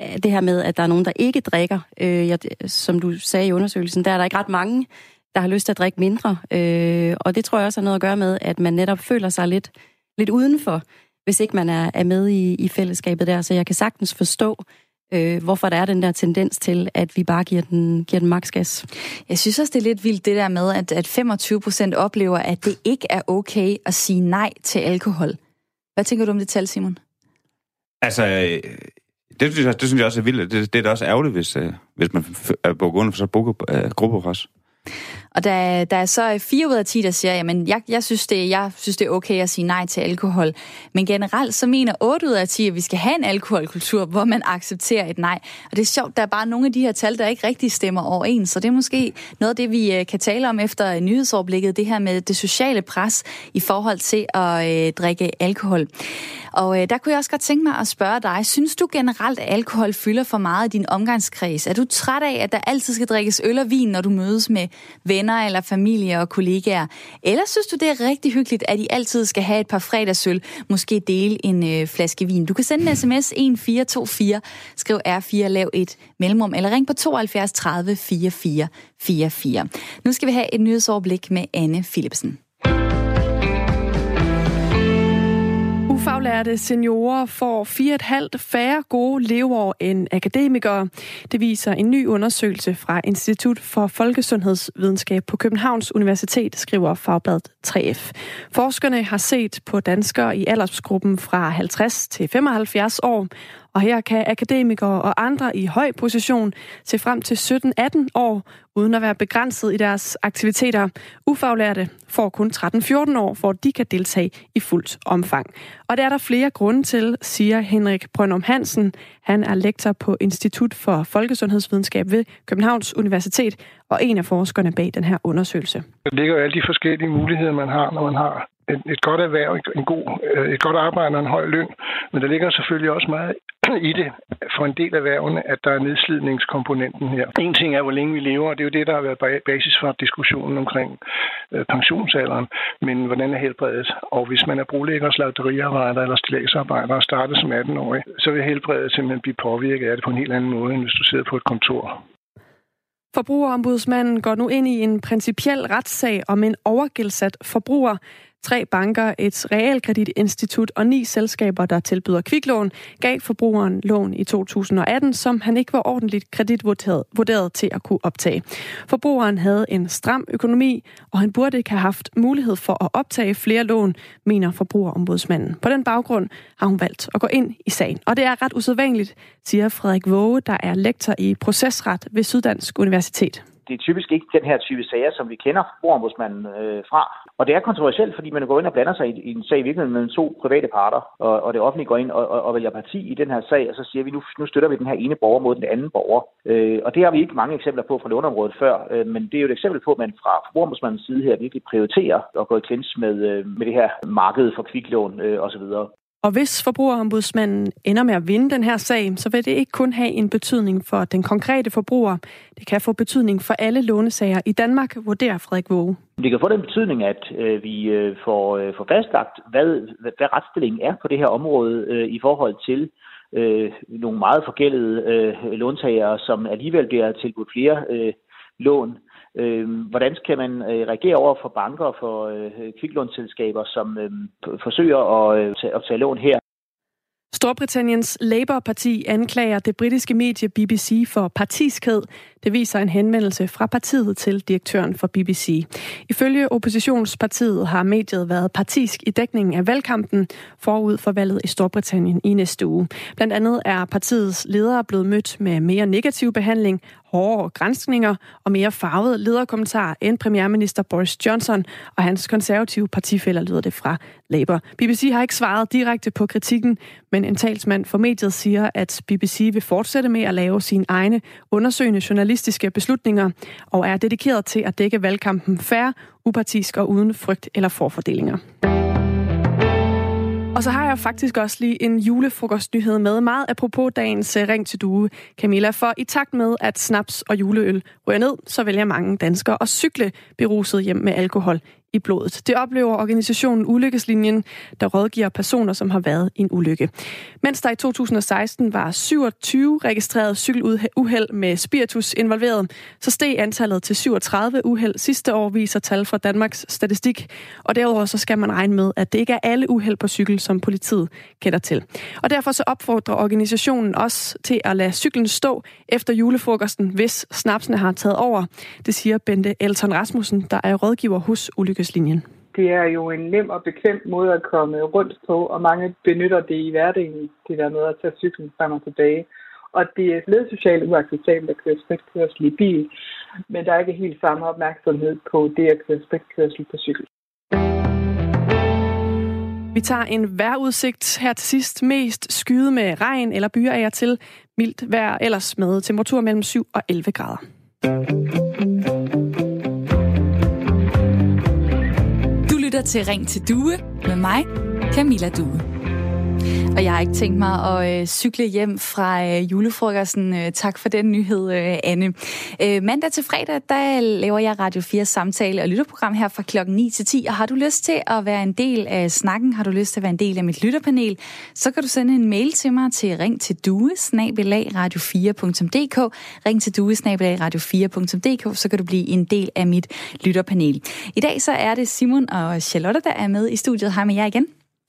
det her med, at der er nogen, der ikke drikker. Øh, jeg, som du sagde i undersøgelsen, der er der ikke ret mange, der har lyst til at drikke mindre. Øh, og det tror jeg også har noget at gøre med, at man netop føler sig lidt, lidt udenfor, hvis ikke man er, er med i, i fællesskabet der. Så jeg kan sagtens forstå, øh, hvorfor der er den der tendens til, at vi bare giver den, giver den maks gas. Jeg synes også, det er lidt vildt det der med, at, at 25 procent oplever, at det ikke er okay at sige nej til alkohol. Hvad tænker du om det tal, Simon? Altså, øh, det synes jeg, det synes jeg også er vildt. Det, det er da også ærgerligt, hvis, øh, hvis man er på grund af så øh, gruppepres. Og der, der er så fire ud af 10, der siger, jamen jeg, jeg, synes det, jeg synes, det er okay at sige nej til alkohol. Men generelt så mener 8 ud af 10, at vi skal have en alkoholkultur, hvor man accepterer et nej. Og det er sjovt, der er bare nogle af de her tal, der ikke rigtig stemmer overens. Så det er måske noget af det, vi øh, kan tale om efter nyhedsoverblikket, det her med det sociale pres i forhold til at øh, drikke alkohol. Og øh, der kunne jeg også godt tænke mig at spørge dig, synes du generelt, at alkohol fylder for meget i din omgangskreds? Er du træt af, at der altid skal drikkes øl og vin, når du mødes med venner eller familie og kollegaer? Eller synes du, det er rigtig hyggeligt, at I altid skal have et par fredagsøl, måske dele en øh, flaske vin? Du kan sende en sms 1424, skriv R4, lav et mellemrum, eller ring på 72 30 44 44. Nu skal vi have et nyhedsoverblik med Anne Philipsen. Faglærte seniorer får 4,5 færre gode leveår end akademikere. Det viser en ny undersøgelse fra Institut for Folkesundhedsvidenskab på Københavns Universitet, skriver Fagbladet 3F. Forskerne har set på danskere i aldersgruppen fra 50 til 75 år, og her kan akademikere og andre i høj position se frem til 17-18 år, uden at være begrænset i deres aktiviteter. Ufaglærte får kun 13-14 år, hvor de kan deltage i fuldt omfang. Og det er der flere grunde til, siger Henrik Brøndum Hansen. Han er lektor på Institut for Folkesundhedsvidenskab ved Københavns Universitet og en af forskerne bag den her undersøgelse. Der ligger jo alle de forskellige muligheder, man har, når man har et, et godt erhverv, en god, øh, et godt arbejde og en høj løn. Men der ligger selvfølgelig også meget i det for en del af erhvervene, at der er nedslidningskomponenten her. En ting er, hvor længe vi lever, og det er jo det, der har været basis for diskussionen omkring øh, pensionsalderen. Men hvordan er helbredet? Og hvis man er brolægger, slagteriarbejder eller stilagsarbejder og starter som 18-årig, så vil helbredet simpelthen blive påvirket af det på en helt anden måde, end hvis du sidder på et kontor. Forbrugerombudsmanden går nu ind i en principiel retssag om en overgældsat forbruger, Tre banker, et realkreditinstitut og ni selskaber, der tilbyder kviklån, gav forbrugeren lån i 2018, som han ikke var ordentligt kreditvurderet til at kunne optage. Forbrugeren havde en stram økonomi, og han burde ikke have haft mulighed for at optage flere lån, mener forbrugerombudsmanden. På den baggrund har hun valgt at gå ind i sagen. Og det er ret usædvanligt, siger Frederik Våge, der er lektor i procesret ved Syddansk Universitet det er typisk ikke den her type sager, som vi kender forbrugerombudsmanden øh, fra. Og det er kontroversielt, fordi man går ind og blander sig i, i en sag i virkeligheden mellem to private parter, og, og det offentlige går ind og, og, og vælger parti i den her sag, og så siger vi, nu, nu støtter vi den her ene borger mod den anden borger. Øh, og det har vi ikke mange eksempler på fra låneområdet før, øh, men det er jo et eksempel på, at man fra forbrugerombudsmandens side her virkelig prioriterer at gå i klins med, øh, med det her marked for kviklån øh, osv. Og hvis forbrugerombudsmanden ender med at vinde den her sag, så vil det ikke kun have en betydning for den konkrete forbruger. Det kan få betydning for alle lånesager i Danmark, vurderer Frederik Våge. Det kan få den betydning, at øh, vi øh, får, øh, får fastlagt, hvad, hvad, hvad retsstillingen er på det her område øh, i forhold til øh, nogle meget forgældede øh, låntagere, som alligevel bliver tilbudt flere øh, lån Øh, hvordan kan man øh, reagere over for banker og for øh, kviklånsselskaber, som øh, forsøger at, øh, tage, at tage lån her? Storbritanniens Labour-parti anklager det britiske medie BBC for partiskhed. Det viser en henvendelse fra partiet til direktøren for BBC. Ifølge oppositionspartiet har mediet været partisk i dækningen af valgkampen forud for valget i Storbritannien i næste uge. Blandt andet er partiets ledere blevet mødt med mere negativ behandling, hårdere grænskninger og mere farvede lederkommentarer end premierminister Boris Johnson og hans konservative partifælder, lyder det fra Labour. BBC har ikke svaret direkte på kritikken, men en talsmand for mediet siger, at BBC vil fortsætte med at lave sine egne undersøgende journalistiske beslutninger og er dedikeret til at dække valgkampen færre, upartisk og uden frygt eller forfordelinger. Og så har jeg faktisk også lige en julefrokostnyhed med, meget apropos dagens øh, Ring til Due, Camilla. For i takt med, at snaps og juleøl ryger ned, så vælger mange danskere at cykle beruset hjem med alkohol i blodet. Det oplever organisationen Ulykkeslinjen, der rådgiver personer, som har været i en ulykke. Mens der i 2016 var 27 registrerede cykeluheld med spiritus involveret, så steg antallet til 37 uheld sidste år, viser tal fra Danmarks Statistik. Og derudover så skal man regne med, at det ikke er alle uheld på cykel, som politiet kender til. Og derfor så opfordrer organisationen også til at lade cyklen stå efter julefrokosten, hvis snapsene har taget over. Det siger Bente Elton Rasmussen, der er rådgiver hos Ulykkeslinjen. Det er jo en nem og bekvemt måde at komme rundt på, og mange benytter det i hverdagen, det der med at tage cyklen frem og tilbage. Og det er lidt socialt uacceptabelt at køre spritkørsel i bil, men der er ikke helt samme opmærksomhed på det at køre spritkørsel på cykel. Vi tager en vejrudsigt her til sidst. Mest skyde med regn eller byer af til. Mildt vejr ellers med temperatur mellem 7 og 11 grader. Lytter til Ring til Due med mig, Camilla Due. Og jeg har ikke tænkt mig at øh, cykle hjem fra øh, julefrokosten. Øh, tak for den nyhed, øh, Anne. Øh, mandag til fredag, der laver jeg Radio 4 samtale og lytterprogram her fra klokken 9 til 10. Og har du lyst til at være en del af snakken, har du lyst til at være en del af mit lytterpanel, så kan du sende en mail til mig til ring til due radio4.dk ring til due radio4.dk så kan du blive en del af mit lytterpanel. I dag så er det Simon og Charlotte, der er med i studiet. Hej med jer igen.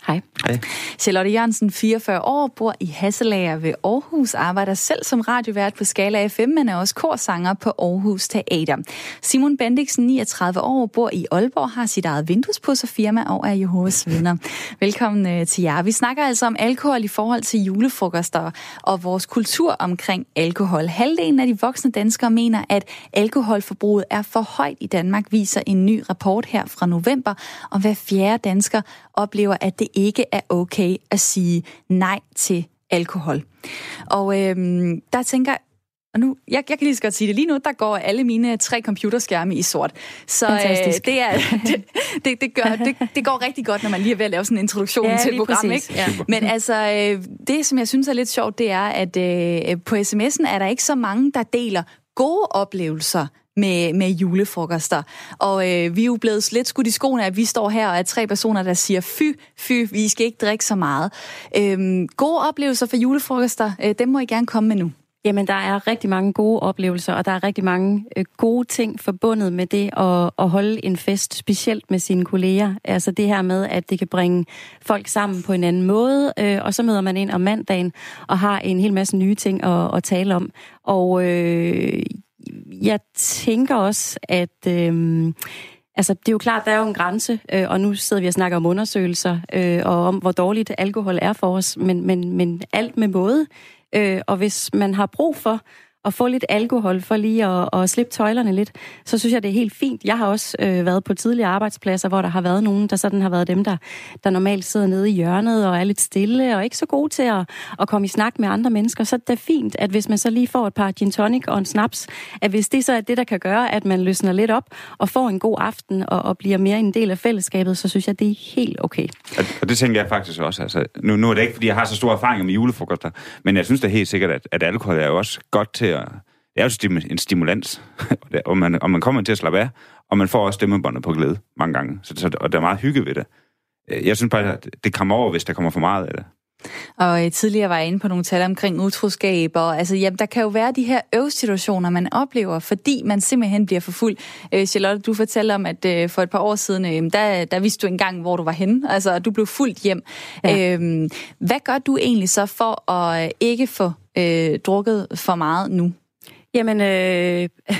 Hej. Hej. Charlotte Jørgensen, 44 år, bor i Hasselager ved Aarhus, arbejder selv som radiovært på Skala FM, men er også korsanger på Aarhus Teater. Simon Bendiksen, 39 år, bor i Aalborg, har sit eget vinduespudserfirma og er Jehovas vidner. Velkommen øh, til jer. Vi snakker altså om alkohol i forhold til julefrokoster og vores kultur omkring alkohol. Halvdelen af de voksne danskere mener, at alkoholforbruget er for højt i Danmark, viser en ny rapport her fra november, og hver fjerde dansker oplever, at det ikke er okay at sige nej til alkohol. Og øhm, der tænker og nu, jeg, jeg kan lige så godt sige det lige nu, der går alle mine tre computerskærme i sort. Så øh, det, er, det, det, det, gør, det, det går rigtig godt, når man lige er ved at lave sådan en introduktion ja, til et program. Ikke? Ja. Men altså, øh, det som jeg synes er lidt sjovt, det er, at øh, på sms'en er der ikke så mange, der deler gode oplevelser med, med julefrokoster. Og øh, vi er jo blevet lidt skudt i skoene, at vi står her og er tre personer, der siger, fy, fy, vi skal ikke drikke så meget. Øh, gode oplevelser for julefrokoster, øh, dem må I gerne komme med nu. Jamen, der er rigtig mange gode oplevelser, og der er rigtig mange øh, gode ting forbundet med det at, at holde en fest, specielt med sine kolleger. Altså det her med, at det kan bringe folk sammen på en anden måde, øh, og så møder man ind om mandagen og har en hel masse nye ting at, at tale om. Og øh, jeg tænker også, at... Øh, Altså, det er jo klart, der er jo en grænse, øh, og nu sidder vi og snakker om undersøgelser, øh, og om, hvor dårligt alkohol er for os, men, men, men alt med måde. Øh, og hvis man har brug for at få lidt alkohol for lige at, at slippe tøjlerne lidt, så synes jeg, det er helt fint. Jeg har også øh, været på tidligere arbejdspladser, hvor der har været nogen, der sådan har været dem, der, der normalt sidder nede i hjørnet og er lidt stille og ikke så gode til at, at komme i snak med andre mennesker. Så det er fint, at hvis man så lige får et par gin tonic og en snaps, at hvis det så er det, der kan gøre, at man løsner lidt op og får en god aften og, og bliver mere en del af fællesskabet, så synes jeg, det er helt okay. Og det tænker jeg faktisk også. Altså, nu, nu er det ikke, fordi jeg har så stor erfaring med julefrokoster, men jeg synes da helt sikkert, at, at alkohol er jo også godt til at det er jo en stimulans, og man, og man kommer til at slappe af, og man får også stemmebåndet på glæde mange gange. Så, så, og der er meget hygge ved det. Jeg synes bare, at det kommer over, hvis der kommer for meget af det. Og øh, tidligere var jeg inde på nogle tal omkring utroskab, og altså, jamen, der kan jo være de her øvsituationer, man oplever, fordi man simpelthen bliver for fuld. Øh, Charlotte, du fortalte om, at øh, for et par år siden, øh, der, der vidste du engang, hvor du var henne. Altså, du blev fuldt hjem. Ja. Øh, hvad gør du egentlig så for at øh, ikke få øh, drukket for meget nu? Jamen, øh,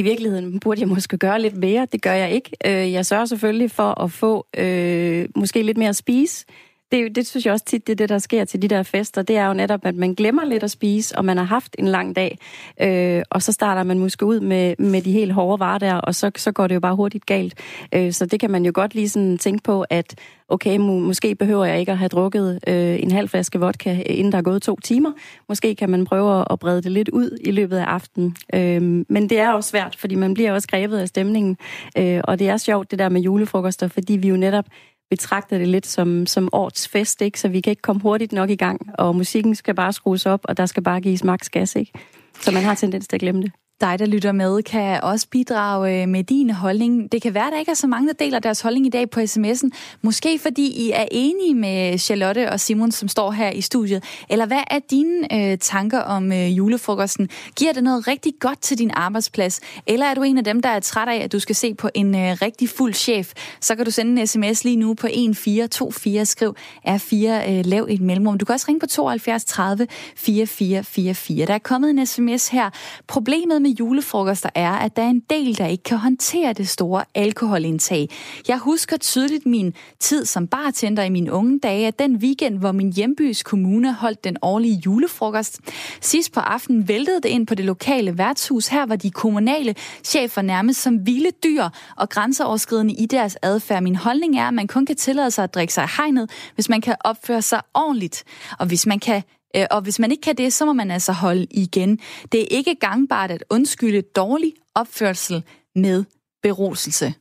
i virkeligheden burde jeg måske gøre lidt mere. Det gør jeg ikke. Øh, jeg sørger selvfølgelig for at få øh, måske lidt mere at spise det, det synes jeg også tit, det er det, der sker til de der fester. Det er jo netop, at man glemmer lidt at spise, og man har haft en lang dag. Øh, og så starter man måske ud med, med de helt hårde varer der, og så, så går det jo bare hurtigt galt. Øh, så det kan man jo godt lige sådan tænke på, at okay, må, måske behøver jeg ikke at have drukket øh, en halv flaske vodka, øh, inden der er gået to timer. Måske kan man prøve at brede det lidt ud i løbet af aftenen. Øh, men det er også svært, fordi man bliver også grebet af stemningen. Øh, og det er sjovt, det der med julefrokoster, fordi vi jo netop betragter det lidt som, som årets fest, ikke? så vi kan ikke komme hurtigt nok i gang, og musikken skal bare skrues op, og der skal bare gives maks gas, ikke? Så man har tendens til at glemme det. Dig, der lytter med, kan også bidrage øh, med din holdning. Det kan være, at der ikke er så mange, der deler deres holdning i dag på sms'en. Måske fordi I er enige med Charlotte og Simon, som står her i studiet. Eller hvad er dine øh, tanker om øh, julefrokosten? Giver det noget rigtig godt til din arbejdsplads? Eller er du en af dem, der er træt af, at du skal se på en øh, rigtig fuld chef? Så kan du sende en sms lige nu på 1424, skriv R4, øh, lav et mellemrum. Du kan også ringe på 72 30 4444. Der er kommet en sms her. Problemet med julefrokoster er, at der er en del, der ikke kan håndtere det store alkoholindtag. Jeg husker tydeligt min tid som bartender i mine unge dage, at den weekend, hvor min hjembys kommune holdt den årlige julefrokost. Sidst på aftenen væltede det ind på det lokale værtshus. Her var de kommunale chefer nærmest som vilde dyr og grænseoverskridende i deres adfærd. Min holdning er, at man kun kan tillade sig at drikke sig hegnet, hvis man kan opføre sig ordentligt. Og hvis man kan og hvis man ikke kan det, så må man altså holde igen. Det er ikke gangbart at undskylde dårlig opførsel med beruselse.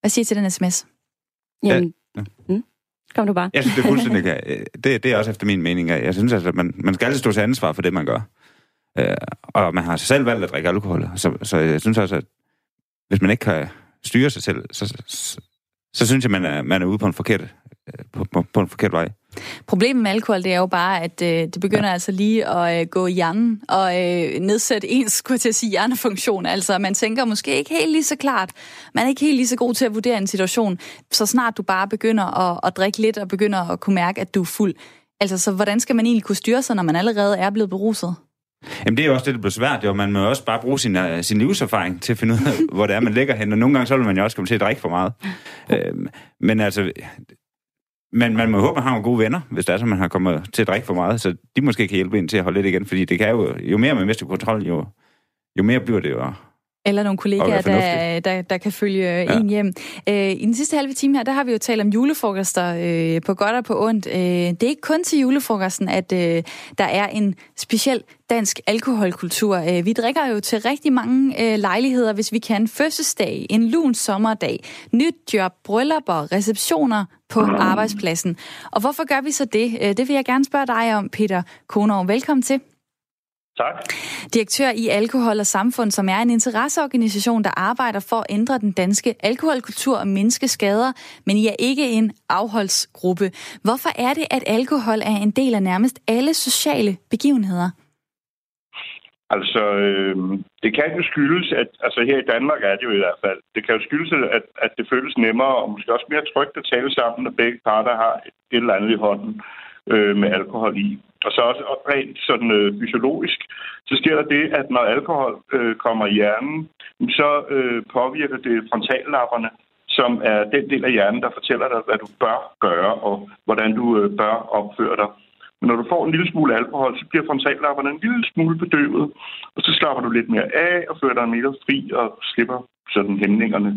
Hvad siger til den sms? Jamen, ja. Mm. Kom du bare. Jeg synes, det er fuldstændig... det, det er også efter min mening. Jeg synes, altså, at man, man skal altid stå til ansvar for det, man gør. Øh, og man har selv valgt at drikke alkohol. Så, så jeg synes også, at hvis man ikke kan styre sig selv, så, så, så synes jeg, man er, man er ude på en forkert, øh, på, på, på en forkert vej. Problemet med alkohol, det er jo bare, at øh, det begynder altså lige at øh, gå i hjernen og øh, nedsætte ens, skulle jeg til at sige, hjernefunktion. Altså, man tænker måske ikke helt lige så klart. Man er ikke helt lige så god til at vurdere en situation, så snart du bare begynder at, at drikke lidt og begynder at kunne mærke, at du er fuld. Altså, så hvordan skal man egentlig kunne styre sig, når man allerede er blevet beruset? Jamen det er jo også det, der bliver svært. Jo. Man må også bare bruge sin, uh, sin livserfaring til at finde ud af, hvor det er, man ligger hen. Og nogle gange så vil man jo også komme til at drikke for meget. Uh, men altså, men man må håbe, at man har nogle gode venner, hvis det er så, man har kommet til at drikke for meget, så de måske kan hjælpe en til at holde lidt igen, fordi det kan jo, jo mere man mister kontrol, jo, jo mere bliver det jo eller nogle kollegaer, der, der, der kan følge ja. en hjem. Øh, I den sidste halve time her, der har vi jo talt om julefrokoster øh, på godt og på ondt. Øh, det er ikke kun til julefrokosten, at øh, der er en speciel dansk alkoholkultur. Øh, vi drikker jo til rigtig mange øh, lejligheder, hvis vi kan. Fødselsdag, en lun sommerdag, nyt job, bryllupper, receptioner på arbejdspladsen. Og hvorfor gør vi så det? Øh, det vil jeg gerne spørge dig om, Peter Konov. Velkommen til. Tak. Direktør i Alkohol og Samfund, som er en interesseorganisation, der arbejder for at ændre den danske alkoholkultur og mindske skader, men I er ikke en afholdsgruppe. Hvorfor er det, at alkohol er en del af nærmest alle sociale begivenheder? Altså, øh, det kan jo skyldes, at altså her i Danmark er det jo i hvert fald, det kan jo skyldes, at, at det føles nemmere og måske også mere trygt at tale sammen, når begge parter har et, eller andet i hånden øh, med alkohol i. Og så også rent sådan øh, fysiologisk, så sker der det, at når alkohol øh, kommer i hjernen, så øh, påvirker det frontallapperne, som er den del af hjernen, der fortæller dig, hvad du bør gøre og hvordan du øh, bør opføre dig. Men når du får en lille smule alkohol, så bliver frontallapperne en lille smule bedøvet, og så slapper du lidt mere af og føler dig mere fri og slipper sådan hæmningerne.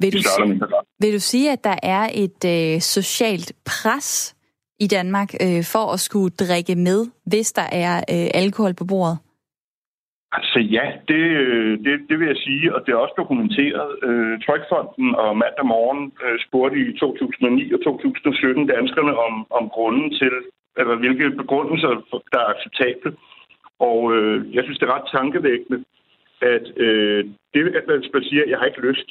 Vil du, sige, vil du sige, at der er et øh, socialt pres i Danmark øh, for at skulle drikke med, hvis der er øh, alkohol på bordet? Altså ja, det, øh, det, det vil jeg sige, og det er også dokumenteret. Øh, Trykfonden og mandag morgen øh, spurgte i 2009 og 2017 danskerne om, om grunden til, eller hvilke begrundelser, der er acceptable. Og øh, jeg synes, det er ret tankevækkende, at øh, det, at man siger, at jeg har ikke lyst,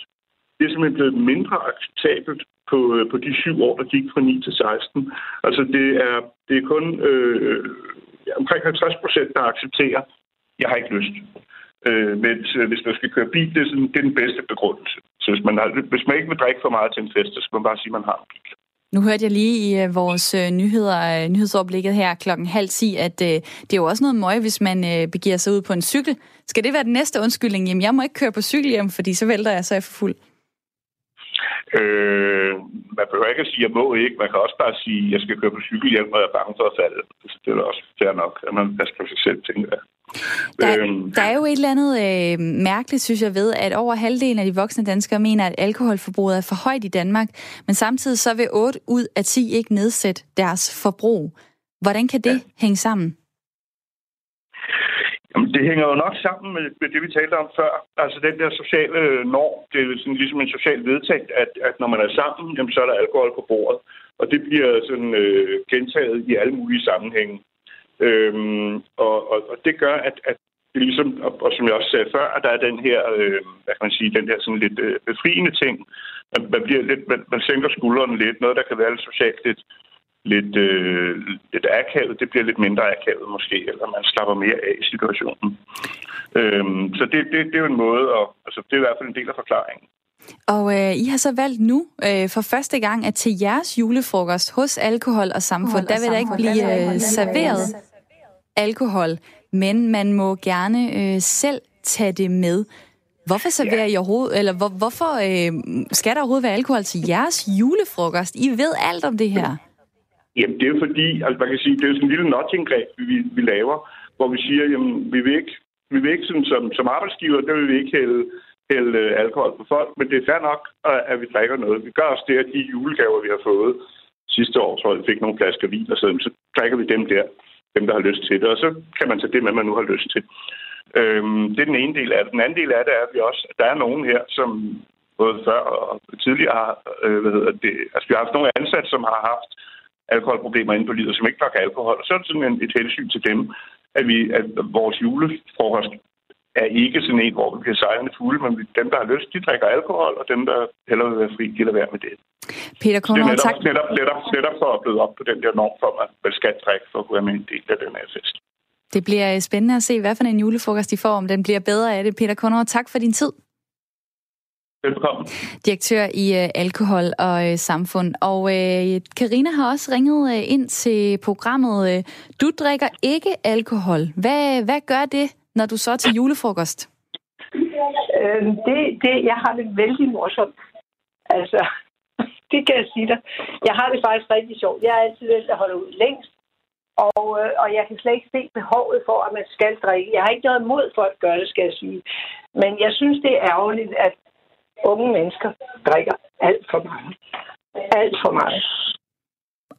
det er simpelthen blevet mindre acceptabelt på, øh, på de syv år, der gik fra 9 til 16. Altså det er, det er kun øh, omkring 50 procent, der accepterer, jeg har ikke lyst. Øh, men øh, hvis man skal køre bil, det er, sådan, det er den bedste begrundelse. Så hvis man, har, hvis man ikke vil drikke for meget til en fest, så skal man bare sige, at man har en bil. Nu hørte jeg lige i uh, vores uh, nyheder, uh, nyhedsoverblikket her klokken halv ti, at det er jo også noget møg, hvis man begiver sig ud på en cykel. Skal det være den næste undskyldning? Jamen, jeg må ikke køre på cykel hjem, fordi så vælter jeg, så er jeg for fuld. Øh, man behøver ikke at sige, at jeg må ikke. Man kan også bare sige, at jeg skal køre på cykelhjelm, og jeg er bange for at falde. Så det er også fair nok, at man passer på sig selv, tænker jeg. Der, øhm. der er jo et eller andet øh, mærkeligt, synes jeg, ved, at over halvdelen af de voksne danskere mener, at alkoholforbruget er for højt i Danmark, men samtidig så vil 8 ud af 10 ikke nedsætte deres forbrug. Hvordan kan det ja. hænge sammen? Jamen, det hænger jo nok sammen med, med det, vi talte om før. Altså den der sociale øh, norm, det er sådan ligesom en social vedtægt, at, at når man er sammen, jamen, så er der alkohol på bordet. Og det bliver sådan øh, gentaget i alle mulige sammenhænge. Øhm, og, og, og det gør, at, at ligesom, og, og som jeg også sagde før, at der er den her, øh, hvad kan man sige, den her sådan lidt øh, befriende ting. Man, man, bliver lidt, man, man sænker skuldrene lidt. Noget, der kan være lidt socialt lidt, lidt, øh, lidt akavet, det bliver lidt mindre akavet måske, eller man slapper mere af i situationen. Øhm, så det, det, det er jo en måde, og altså, det er i hvert fald en del af forklaringen. Og øh, I har så valgt nu øh, for første gang, at til jeres julefrokost hos Alkohol og Samfund, der vil der ikke blive øh, serveret alkohol, men man må gerne øh, selv tage det med. Hvorfor serverer ja. I overhovedet, eller hvor, hvorfor øh, skal der overhovedet være alkohol til jeres julefrokost? I ved alt om det her. Jamen, det er jo fordi, altså man kan sige, det er jo sådan en lille notching-greb, vi, vi laver, hvor vi siger, jamen, vi vil ikke, vi vil ikke sådan, som, som arbejdsgiver, der vil vi ikke hælde, hælde øh, alkohol på folk, men det er fair nok, øh, at vi drikker noget. Vi gør også det, at de julegaver, vi har fået sidste år, så vi fik nogle flasker vin og sådan, så drikker vi dem der, dem der har lyst til det, og så kan man tage det med, man nu har lyst til. Øhm, det er den ene del af det. Den anden del af det er, at vi også, at der er nogen her, som både før og tidligere har, øh, hvad hedder det, altså vi har haft nogle ansatte, som har haft alkoholproblemer inde på livet, som ikke drikker alkohol. Og så er det sådan et hensyn til dem, at, vi, at vores julefrokost er ikke sådan en, hvor vi bliver sejlende fulde, men dem, der har lyst, de drikker alkohol, og dem, der hellere vil være fri, de lader være med det. Peter Kunder, netop, tak. Netop, netop, netop for at blive op på den der norm for, at man skal drikke for at kunne være med en del af den her fest. Det bliver spændende at se, hvad for en julefrokost de får, om den bliver bedre af det. Peter Kunder, tak for din tid. Velkommen. Direktør i uh, Alkohol og uh, Samfund. Og uh, Karina har også ringet ind til programmet. Du drikker ikke alkohol. Hvad, hvad gør det, når du så til julefrokost? Øh, det, det, jeg har det vældig morsomt. Altså, det kan jeg sige dig. Jeg har det faktisk rigtig sjovt. Jeg er altid den, der holder ud længst. Og, øh, og jeg kan slet ikke se behovet for, at man skal drikke. Jeg har ikke noget imod for at gøre det, skal jeg sige. Men jeg synes, det er ærgerligt, at unge mennesker drikker alt for meget. Alt for meget.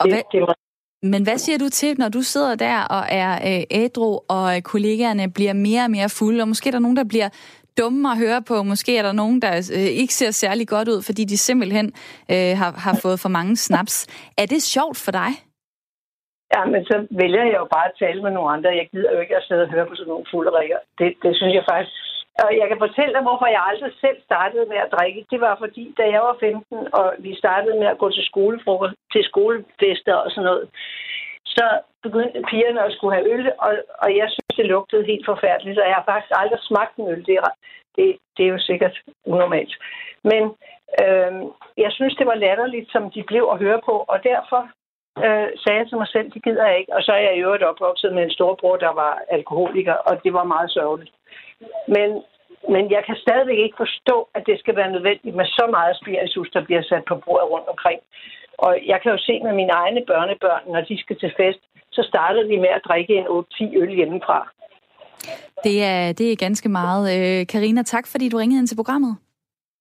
Og hvad, det, det men hvad siger du til, når du sidder der og er øh, ædru, og kollegaerne bliver mere og mere fulde, og måske er der nogen, der bliver dumme at høre på, måske er der nogen, der øh, ikke ser særlig godt ud, fordi de simpelthen øh, har, har fået for mange snaps. Er det sjovt for dig? Ja, men så vælger jeg jo bare at tale med nogle andre. Jeg gider jo ikke at sidde og høre på sådan nogle fulde rikker. Det, det synes jeg faktisk og jeg kan fortælle dig, hvorfor jeg aldrig selv startede med at drikke. Det var fordi, da jeg var 15, og vi startede med at gå til skolefrokost, til skolefester og sådan noget, så begyndte pigerne at skulle have øl, og, og jeg synes, det lugtede helt forfærdeligt, og jeg har faktisk aldrig smagt en øl. Det er, det, det er jo sikkert unormalt. Men øh, jeg synes, det var latterligt, som de blev at høre på, og derfor øh, sagde jeg til mig selv, det gider jeg ikke. Og så er jeg i øvrigt opvokset med en storbror, der var alkoholiker, og det var meget sørgeligt. Men, men jeg kan stadigvæk ikke forstå, at det skal være nødvendigt med så meget spiritus, der bliver sat på bordet rundt omkring. Og jeg kan jo se med mine egne børnebørn, når de skal til fest, så starter de med at drikke en 8-10 øl hjemmefra. Det er, det er ganske meget. Øh, Karina, tak fordi du ringede ind til programmet.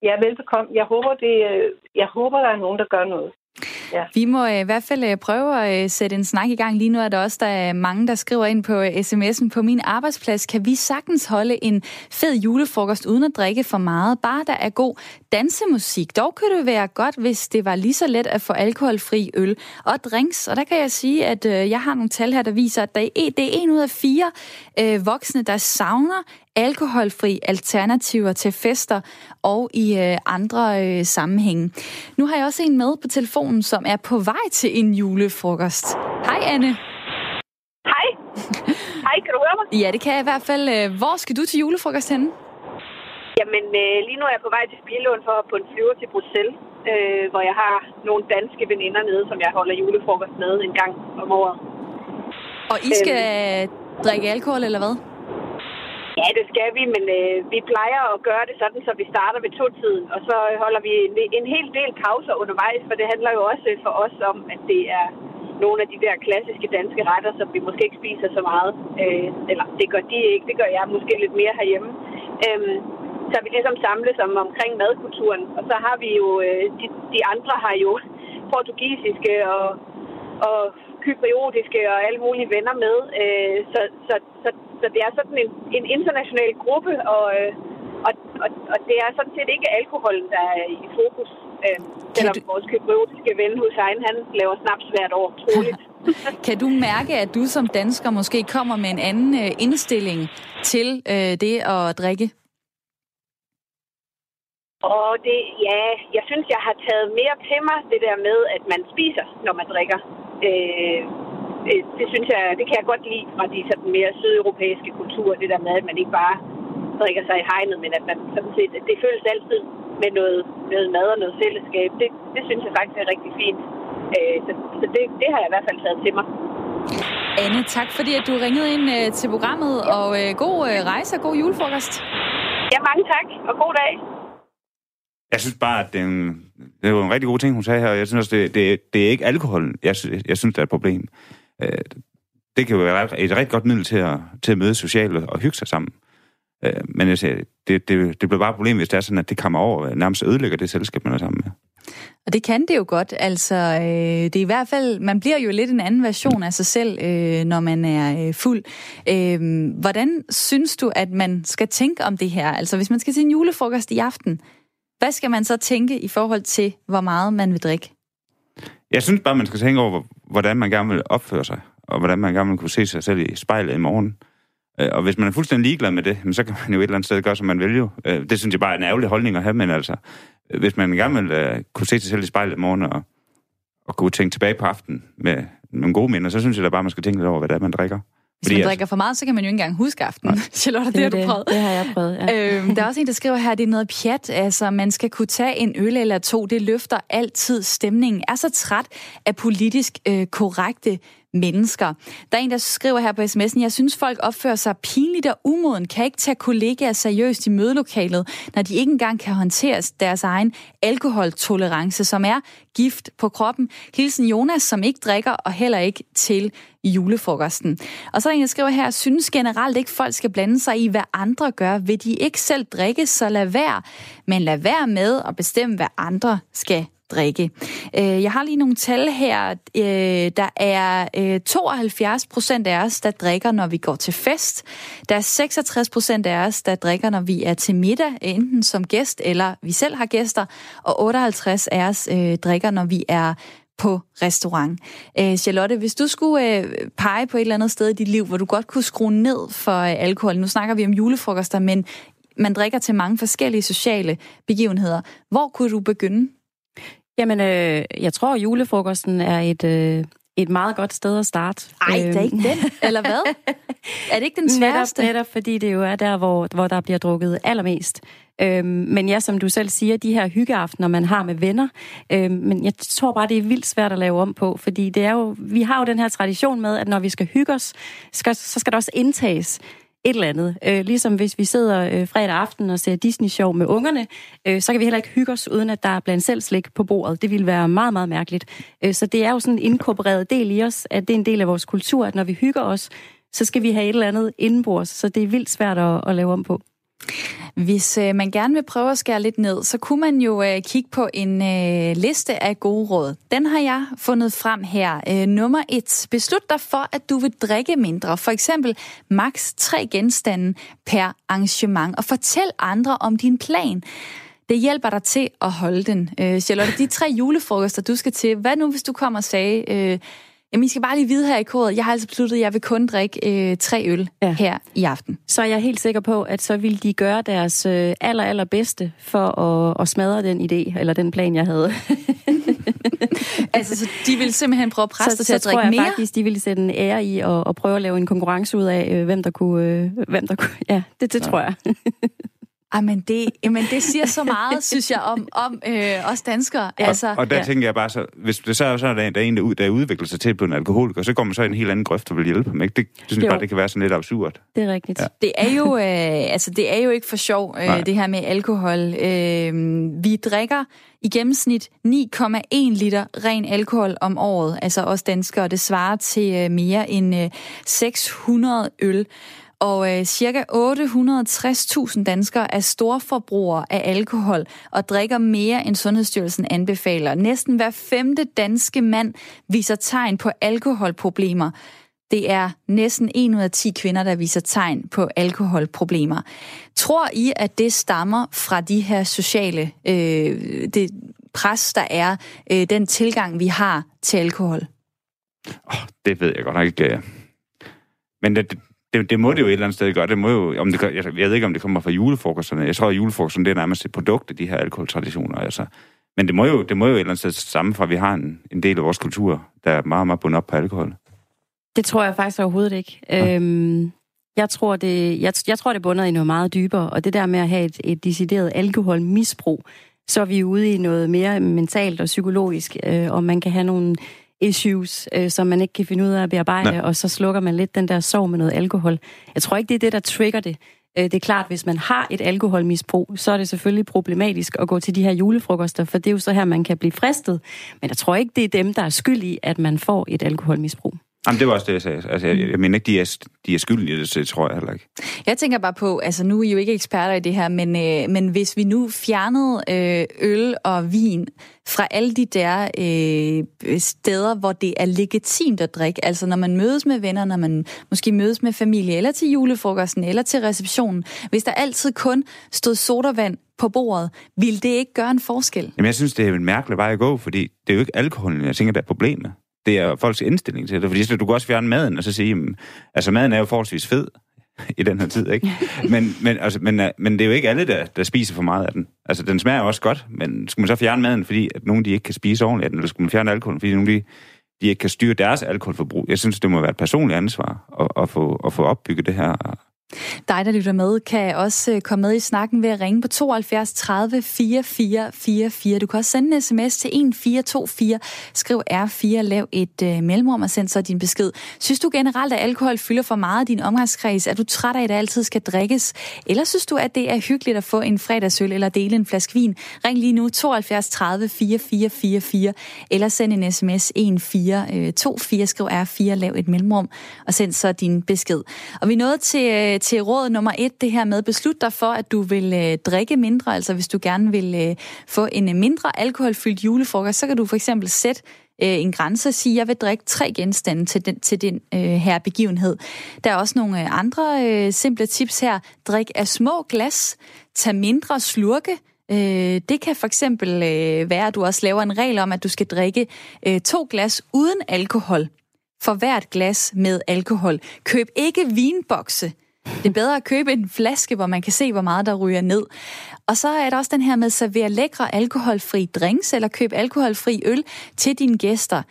Ja, velbekomme. Jeg håber, det, øh, jeg håber, der er nogen, der gør noget. Ja. Vi må øh, i hvert fald øh, prøve at øh, sætte en snak i gang. Lige nu er der også der er mange, der skriver ind på sms'en. På min arbejdsplads kan vi sagtens holde en fed julefrokost uden at drikke for meget. Bare der er god dansemusik. Dog kunne det være godt, hvis det var lige så let at få alkoholfri øl og drinks. Og der kan jeg sige, at jeg har nogle tal her, der viser, at det er en ud af fire voksne, der savner alkoholfri alternativer til fester og i øh, andre øh, sammenhænge. Nu har jeg også en med på telefonen, som er på vej til en julefrokost. Hej Anne. Hej. Hej, kan du høre mig? Ja, det kan jeg i hvert fald. Øh, hvor skal du til julefrokost henne? Jamen, øh, lige nu er jeg på vej til Spilån for på en flyver til Bruxelles, øh, hvor jeg har nogle danske veninder nede, som jeg holder julefrokost med en gang om året. Og I skal øhm. drikke alkohol, eller hvad? Ja, det skal vi, men øh, vi plejer at gøre det sådan, så vi starter ved to-tiden, og så holder vi en, en hel del pauser undervejs, for det handler jo også for os om, at det er nogle af de der klassiske danske retter, som vi måske ikke spiser så meget. Øh, eller det gør de ikke, det gør jeg måske lidt mere herhjemme. Øh, så vi ligesom samles om, omkring madkulturen, og så har vi jo, øh, de, de andre har jo portugisiske og, og kypriotiske og alle mulige venner med. Øh, så, så, så, så det er sådan en, en international gruppe, og, øh, og, og, og det er sådan set ikke alkoholen, der er i fokus. Øh, selvom du... vores kypriotiske ven Hussein, han laver snaps hvert år, troligt. kan du mærke, at du som dansker måske kommer med en anden øh, indstilling til øh, det at drikke? Og det, ja, jeg synes, jeg har taget mere til mig det der med, at man spiser, når man drikker. Øh, det synes jeg, det kan jeg godt lide fra de sådan mere sydeuropæiske kulturer, det der med, at man ikke bare drikker sig i hegnet, men at man sådan set, det føles altid med noget, noget mad og noget fællesskab. Det, det synes jeg faktisk er rigtig fint. Øh, så så det, det har jeg i hvert fald taget til mig. Anne, tak fordi at du ringede ind øh, til programmet, og øh, god øh, rejse og god julefrokost. Ja, mange tak, og god dag. Jeg synes bare, at det er, en, det jo en rigtig god ting, hun sagde her. Jeg synes også, det, det, det er ikke alkohol, jeg, jeg synes, det er et problem. Øh, det kan jo være et rigtig godt middel til at, til at møde socialt og hygge sig sammen. Øh, men jeg siger, det, det, det bliver bare et problem, hvis det er sådan, at det kommer over nærmest ødelægger det selskab, man er sammen med. Og det kan det jo godt. Altså, øh, det er i hvert fald, man bliver jo lidt en anden version af sig selv, øh, når man er øh, fuld. Øh, hvordan synes du, at man skal tænke om det her? Altså, hvis man skal til en julefrokost i aften, hvad skal man så tænke i forhold til, hvor meget man vil drikke? Jeg synes bare, man skal tænke over, hvordan man gerne vil opføre sig, og hvordan man gerne vil kunne se sig selv i spejlet i morgen. Øh, og hvis man er fuldstændig ligeglad med det, så kan man jo et eller andet sted gøre, som man vil jo. Øh, det synes jeg bare er en ærgerlig holdning at have, men altså, øh, hvis man gerne vil kunne se sig selv i spejlet i morgen, og, og kunne tænke tilbage på aftenen med nogle gode minder, så synes jeg da bare, man skal tænke lidt over, hvad det er, man drikker. Hvis man drikker for meget, så kan man jo ikke engang huske aftenen. Charlotte, det, det har du prøvet. Det har jeg prøvet, ja. øhm, der er også en, der skriver her, at det er noget pjat. Altså, man skal kunne tage en øl eller to. Det løfter altid stemningen. Er så træt af politisk øh, korrekte mennesker. Der er en, der skriver her på sms'en, jeg synes, folk opfører sig pinligt og umoden, kan ikke tage kollegaer seriøst i mødelokalet, når de ikke engang kan håndtere deres egen alkoholtolerance, som er gift på kroppen. Hilsen Jonas, som ikke drikker og heller ikke til julefrokosten. Og så er der en, der skriver her, synes generelt ikke, folk skal blande sig i, hvad andre gør. Vil de ikke selv drikke, så lad være. Men lad være med at bestemme, hvad andre skal drikke. Øh, jeg har lige nogle tal her. Øh, der er øh, 72 procent af os, der drikker, når vi går til fest. Der er 66 procent af os, der drikker, når vi er til middag, enten som gæst eller vi selv har gæster. Og 58 af os drikker, når vi er på restaurant. Charlotte, hvis du skulle pege på et eller andet sted i dit liv, hvor du godt kunne skrue ned for alkohol, nu snakker vi om julefrokoster, men man drikker til mange forskellige sociale begivenheder. Hvor kunne du begynde? Jamen, øh, jeg tror, at julefrokosten er et, øh, et meget godt sted at starte. Ej, det er ikke den, eller hvad? Er det ikke den sværeste? Netop, netop fordi det jo er der, hvor, hvor der bliver drukket allermest. Øhm, men ja, som du selv siger, de her hyggeaftener, man har med venner, øhm, men jeg tror bare, det er vildt svært at lave om på, fordi det er jo, vi har jo den her tradition med, at når vi skal hygge os, skal, så skal der også indtages et eller andet. Øh, ligesom hvis vi sidder øh, fredag aften og ser Disney-show med ungerne, øh, så kan vi heller ikke hygge os, uden at der er blandt selv slik på bordet. Det ville være meget, meget mærkeligt. Øh, så det er jo sådan en inkorporeret del i os, at det er en del af vores kultur, at når vi hygger os, så skal vi have et eller andet indenbords. Så det er vildt svært at, at lave om på. Hvis øh, man gerne vil prøve at skære lidt ned, så kunne man jo øh, kigge på en øh, liste af gode råd. Den har jeg fundet frem her. Øh, nummer et. Beslut dig for, at du vil drikke mindre. For eksempel maks tre genstande per arrangement. Og fortæl andre om din plan. Det hjælper dig til at holde den. Øh, Charlotte, de tre julefrokoster, du skal til. Hvad nu, hvis du kommer og sagde... Øh, Jamen, I skal bare lige vide her i kodet, jeg har altså besluttet, at jeg vil kun drikke øh, tre øl ja. her i aften. Så er jeg helt sikker på, at så vil de gøre deres øh, aller, aller bedste for at, at smadre den idé, eller den plan, jeg havde. altså, så de vil simpelthen prøve at presse dig til at drikke mere? Så tror jeg faktisk, de vil sætte en ære i at, at prøve at lave en konkurrence ud af, øh, hvem der kunne... Øh, hvem der kunne ja, det, det ja. tror jeg. Ej, men det, men det siger så meget, synes jeg, om, om øh, os danskere. Ja. Altså, og, og der ja. tænker jeg bare så, hvis det så er, så er der, der er en, der, der udvikler sig til på en alkoholiker, så går man så i en helt anden grøft og vil hjælpe ham. Ikke? Det, det synes jeg bare, det kan være sådan lidt absurd. Det er rigtigt. Ja. Det, er jo, øh, altså, det er jo ikke for sjov, øh, det her med alkohol. Øh, vi drikker i gennemsnit 9,1 liter ren alkohol om året, altså os danskere. Det svarer til øh, mere end øh, 600 øl. Og øh, cirka 860.000 danskere er storforbrugere af alkohol og drikker mere end Sundhedsstyrelsen anbefaler. Næsten hver femte danske mand viser tegn på alkoholproblemer. Det er næsten 1 ud af 10 kvinder, der viser tegn på alkoholproblemer. Tror I, at det stammer fra de her sociale øh, det pres, der er, øh, den tilgang, vi har til alkohol? Oh, det ved jeg godt nok ikke. Øh. Men det, det, det må det jo et eller andet sted gøre. Det må jo, om det, jeg, jeg ved ikke, om det kommer fra julefrokosterne. Jeg tror, at julefrokosterne det er nærmest et produkt af de her alkoholtraditioner. Altså. Men det må, jo, det må jo et eller andet sted sammen for, at vi har en, en del af vores kultur, der er meget, meget bundet op på alkohol. Det tror jeg faktisk overhovedet ikke. Ja. Øhm, jeg tror, det, jeg, jeg tror, det bunder i noget meget dybere, og det der med at have et, et decideret alkoholmisbrug, så er vi ude i noget mere mentalt og psykologisk, øh, og man kan have nogle issues, øh, som man ikke kan finde ud af at bearbejde, Nej. og så slukker man lidt den der sorg med noget alkohol. Jeg tror ikke, det er det, der trigger det. Øh, det er klart, hvis man har et alkoholmisbrug, så er det selvfølgelig problematisk at gå til de her julefrokoster, for det er jo så her, man kan blive fristet. Men jeg tror ikke, det er dem, der er skyld i, at man får et alkoholmisbrug. Jamen, det var også det, jeg sagde. Altså, jeg, jeg mener ikke, de er, de er skyldige det, tror jeg heller ikke. Jeg tænker bare på, altså nu er I jo ikke eksperter i det her, men, øh, men hvis vi nu fjernede øh, øl og vin fra alle de der øh, steder, hvor det er legitimt at drikke, altså når man mødes med venner, når man måske mødes med familie, eller til julefrokosten, eller til receptionen, hvis der altid kun stod sodavand på bordet, vil det ikke gøre en forskel? Jamen, jeg synes, det er en mærkelig vej at gå, fordi det er jo ikke alkoholen, jeg tænker, der er problemet det er folks indstilling til det. Fordi så du kan også fjerne maden og så sige, altså maden er jo forholdsvis fed i den her tid, ikke? Men, men, altså, men, øh, men det er jo ikke alle, der, der spiser for meget af den. Altså, den smager også godt, men skulle man så fjerne maden, fordi at nogen de ikke kan spise ordentligt af den, eller skulle man fjerne alkoholen, fordi nogen de, de ikke kan styre deres alkoholforbrug? Jeg synes, det må være et personligt ansvar at, at, få, at få opbygget det her dig, der lytter med, kan også øh, komme med i snakken ved at ringe på 72 30 44 44. Du kan også sende en sms til 1424. Skriv R4, lav et øh, mellemrum og send så din besked. Synes du generelt, at alkohol fylder for meget i din omgangskreds? Er du træt af, at det altid skal drikkes? Eller synes du, at det er hyggeligt at få en fredagsøl eller dele en flaske vin? Ring lige nu 72 30 44 44. Eller send en sms 1424. Øh, Skriv R4, lav et mellemrum og send så din besked. Og vi nåede til øh, Øh, til råd nummer et, det her med, beslut dig for, at du vil øh, drikke mindre, altså hvis du gerne vil øh, få en øh, mindre alkoholfyldt julefrokost, så kan du for eksempel sætte øh, en grænse og sige, at jeg vil drikke tre genstande til den, til den øh, her begivenhed. Der er også nogle øh, andre øh, simple tips her. Drik af små glas, tag mindre slurke, Øh, det kan for eksempel øh, være, at du også laver en regel om, at du skal drikke øh, to glas uden alkohol for hvert glas med alkohol. Køb ikke vinbokse det er bedre at købe en flaske, hvor man kan se, hvor meget der ryger ned. Og så er der også den her med at servere lækre alkoholfri drinks, eller købe alkoholfri øl til dine gæster.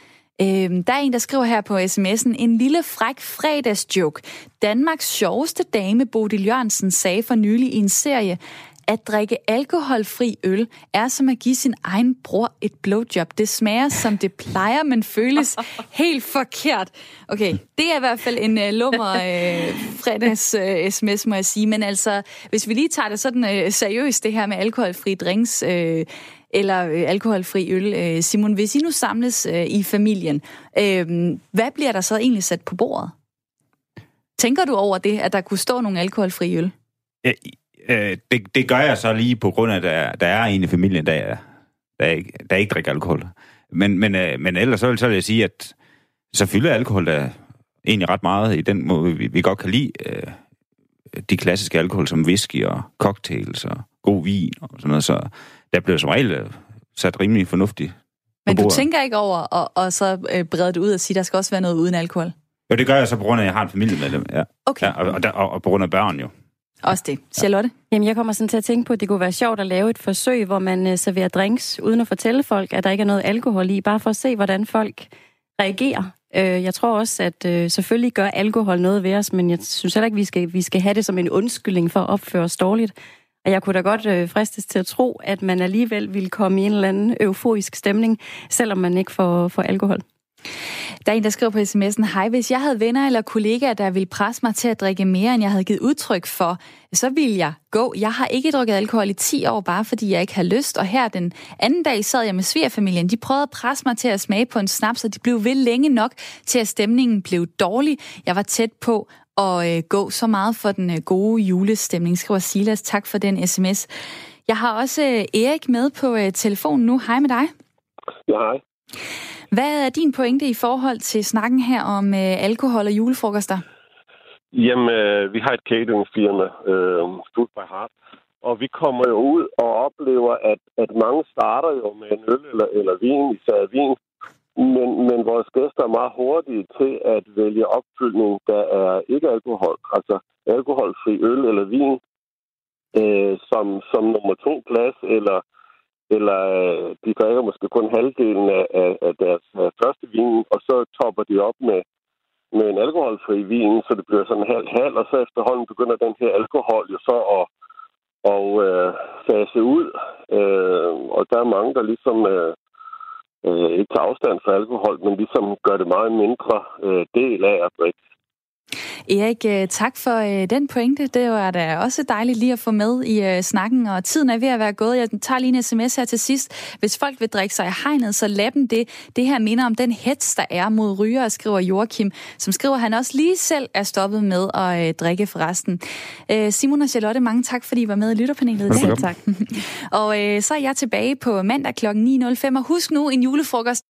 Øhm, der er en, der skriver her på sms'en, en lille fræk fredagsjoke. Danmarks sjoveste dame, Bodil Jørgensen, sagde for nylig i en serie, at drikke alkoholfri øl er som at give sin egen bror et blowjob. Det smager som det plejer, men føles helt forkert. Okay, det er i hvert fald en uh, lummer uh, fredags uh, sms, må jeg sige. Men altså, hvis vi lige tager det sådan uh, seriøst, det her med alkoholfri drinks, uh, eller øh, alkoholfri øl. Øh, Simon, hvis I nu samles øh, i familien, øh, hvad bliver der så egentlig sat på bordet? Tænker du over det, at der kunne stå nogle alkoholfri øl? Ja, øh, det, det gør jeg så lige på grund af, at der, der er en i familien, der, der, ikke, der ikke drikker alkohol. Men, men, øh, men ellers så vil, så vil jeg sige, at så fylder alkohol der egentlig ret meget i den måde, vi, vi godt kan lide øh, de klassiske alkohol, som whisky og cocktails og god vin og sådan noget. Så der bliver som regel øh, sat rimelig fornuftigt Men du tænker ikke over at, og så øh, brede det ud og sige, der skal også være noget uden alkohol? Jo, det gør jeg så på grund af, at jeg har en familiemedlem. Ja. Okay. Ja, og, og, og, og på grund af børn jo. Også det. Charlotte? Jamen, jeg kommer sådan til at tænke på, at det kunne være sjovt at lave et forsøg, hvor man øh, serverer drinks, uden at fortælle folk, at der ikke er noget alkohol i, bare for at se, hvordan folk reagerer. Uh, jeg tror også, at øh, selvfølgelig gør alkohol noget ved os, men jeg synes heller ikke, vi skal, vi skal have det som en undskyldning for at opføre os dårligt. Og jeg kunne da godt fristes til at tro, at man alligevel ville komme i en eller anden euforisk stemning, selvom man ikke får, får alkohol. Der er en, der skriver på sms'en, hej, hvis jeg havde venner eller kollegaer, der ville presse mig til at drikke mere, end jeg havde givet udtryk for, så ville jeg gå. Jeg har ikke drukket alkohol i 10 år, bare fordi jeg ikke har lyst. Og her den anden dag sad jeg med svigerfamilien. De prøvede at presse mig til at smage på en snaps, og de blev ved længe nok til, at stemningen blev dårlig. Jeg var tæt på at øh, gå så meget for den øh, gode julestemning, skriver Silas. Tak for den sms. Jeg har også øh, Erik med på øh, telefonen nu. Hej med dig. Ja, hej. Hvad er din pointe i forhold til snakken her om øh, alkohol og julefrokoster? Jamen, øh, vi har et cateringfirma, øh, Food by Heart, og vi kommer jo ud og oplever, at, at mange starter jo med en øl eller, eller vin, især vin, men, men vores gæster er meget hurtige til at vælge opfyldning, der er ikke alkohol, altså alkoholfri øl eller vin, øh, som, som nummer to plads, eller, eller øh, de drikker måske kun halvdelen af, af, af deres af første vin, og så topper de op med, med en alkoholfri vin, så det bliver sådan halv-halv, og så efterhånden begynder den her alkohol jo så at og øh, fase ud. Øh, og der er mange, der ligesom øh, øh, ikke tager afstand fra alkohol, men ligesom gør det meget mindre øh, del af at drikke. Erik, øh, tak for øh, den pointe. Det var da også dejligt lige at få med i øh, snakken, og tiden er ved at være gået. Jeg tager lige en sms her til sidst. Hvis folk vil drikke sig i hegnet, så lad dem det. Det her minder om den hets, der er mod ryger, skriver Joachim, som skriver, at han også lige selv er stoppet med at drikke forresten. Simon og Charlotte, mange tak, fordi I var med i lytterpanelet i dag. Tak. og så er jeg tilbage på mandag kl. 9.05, og husk nu en julefrokost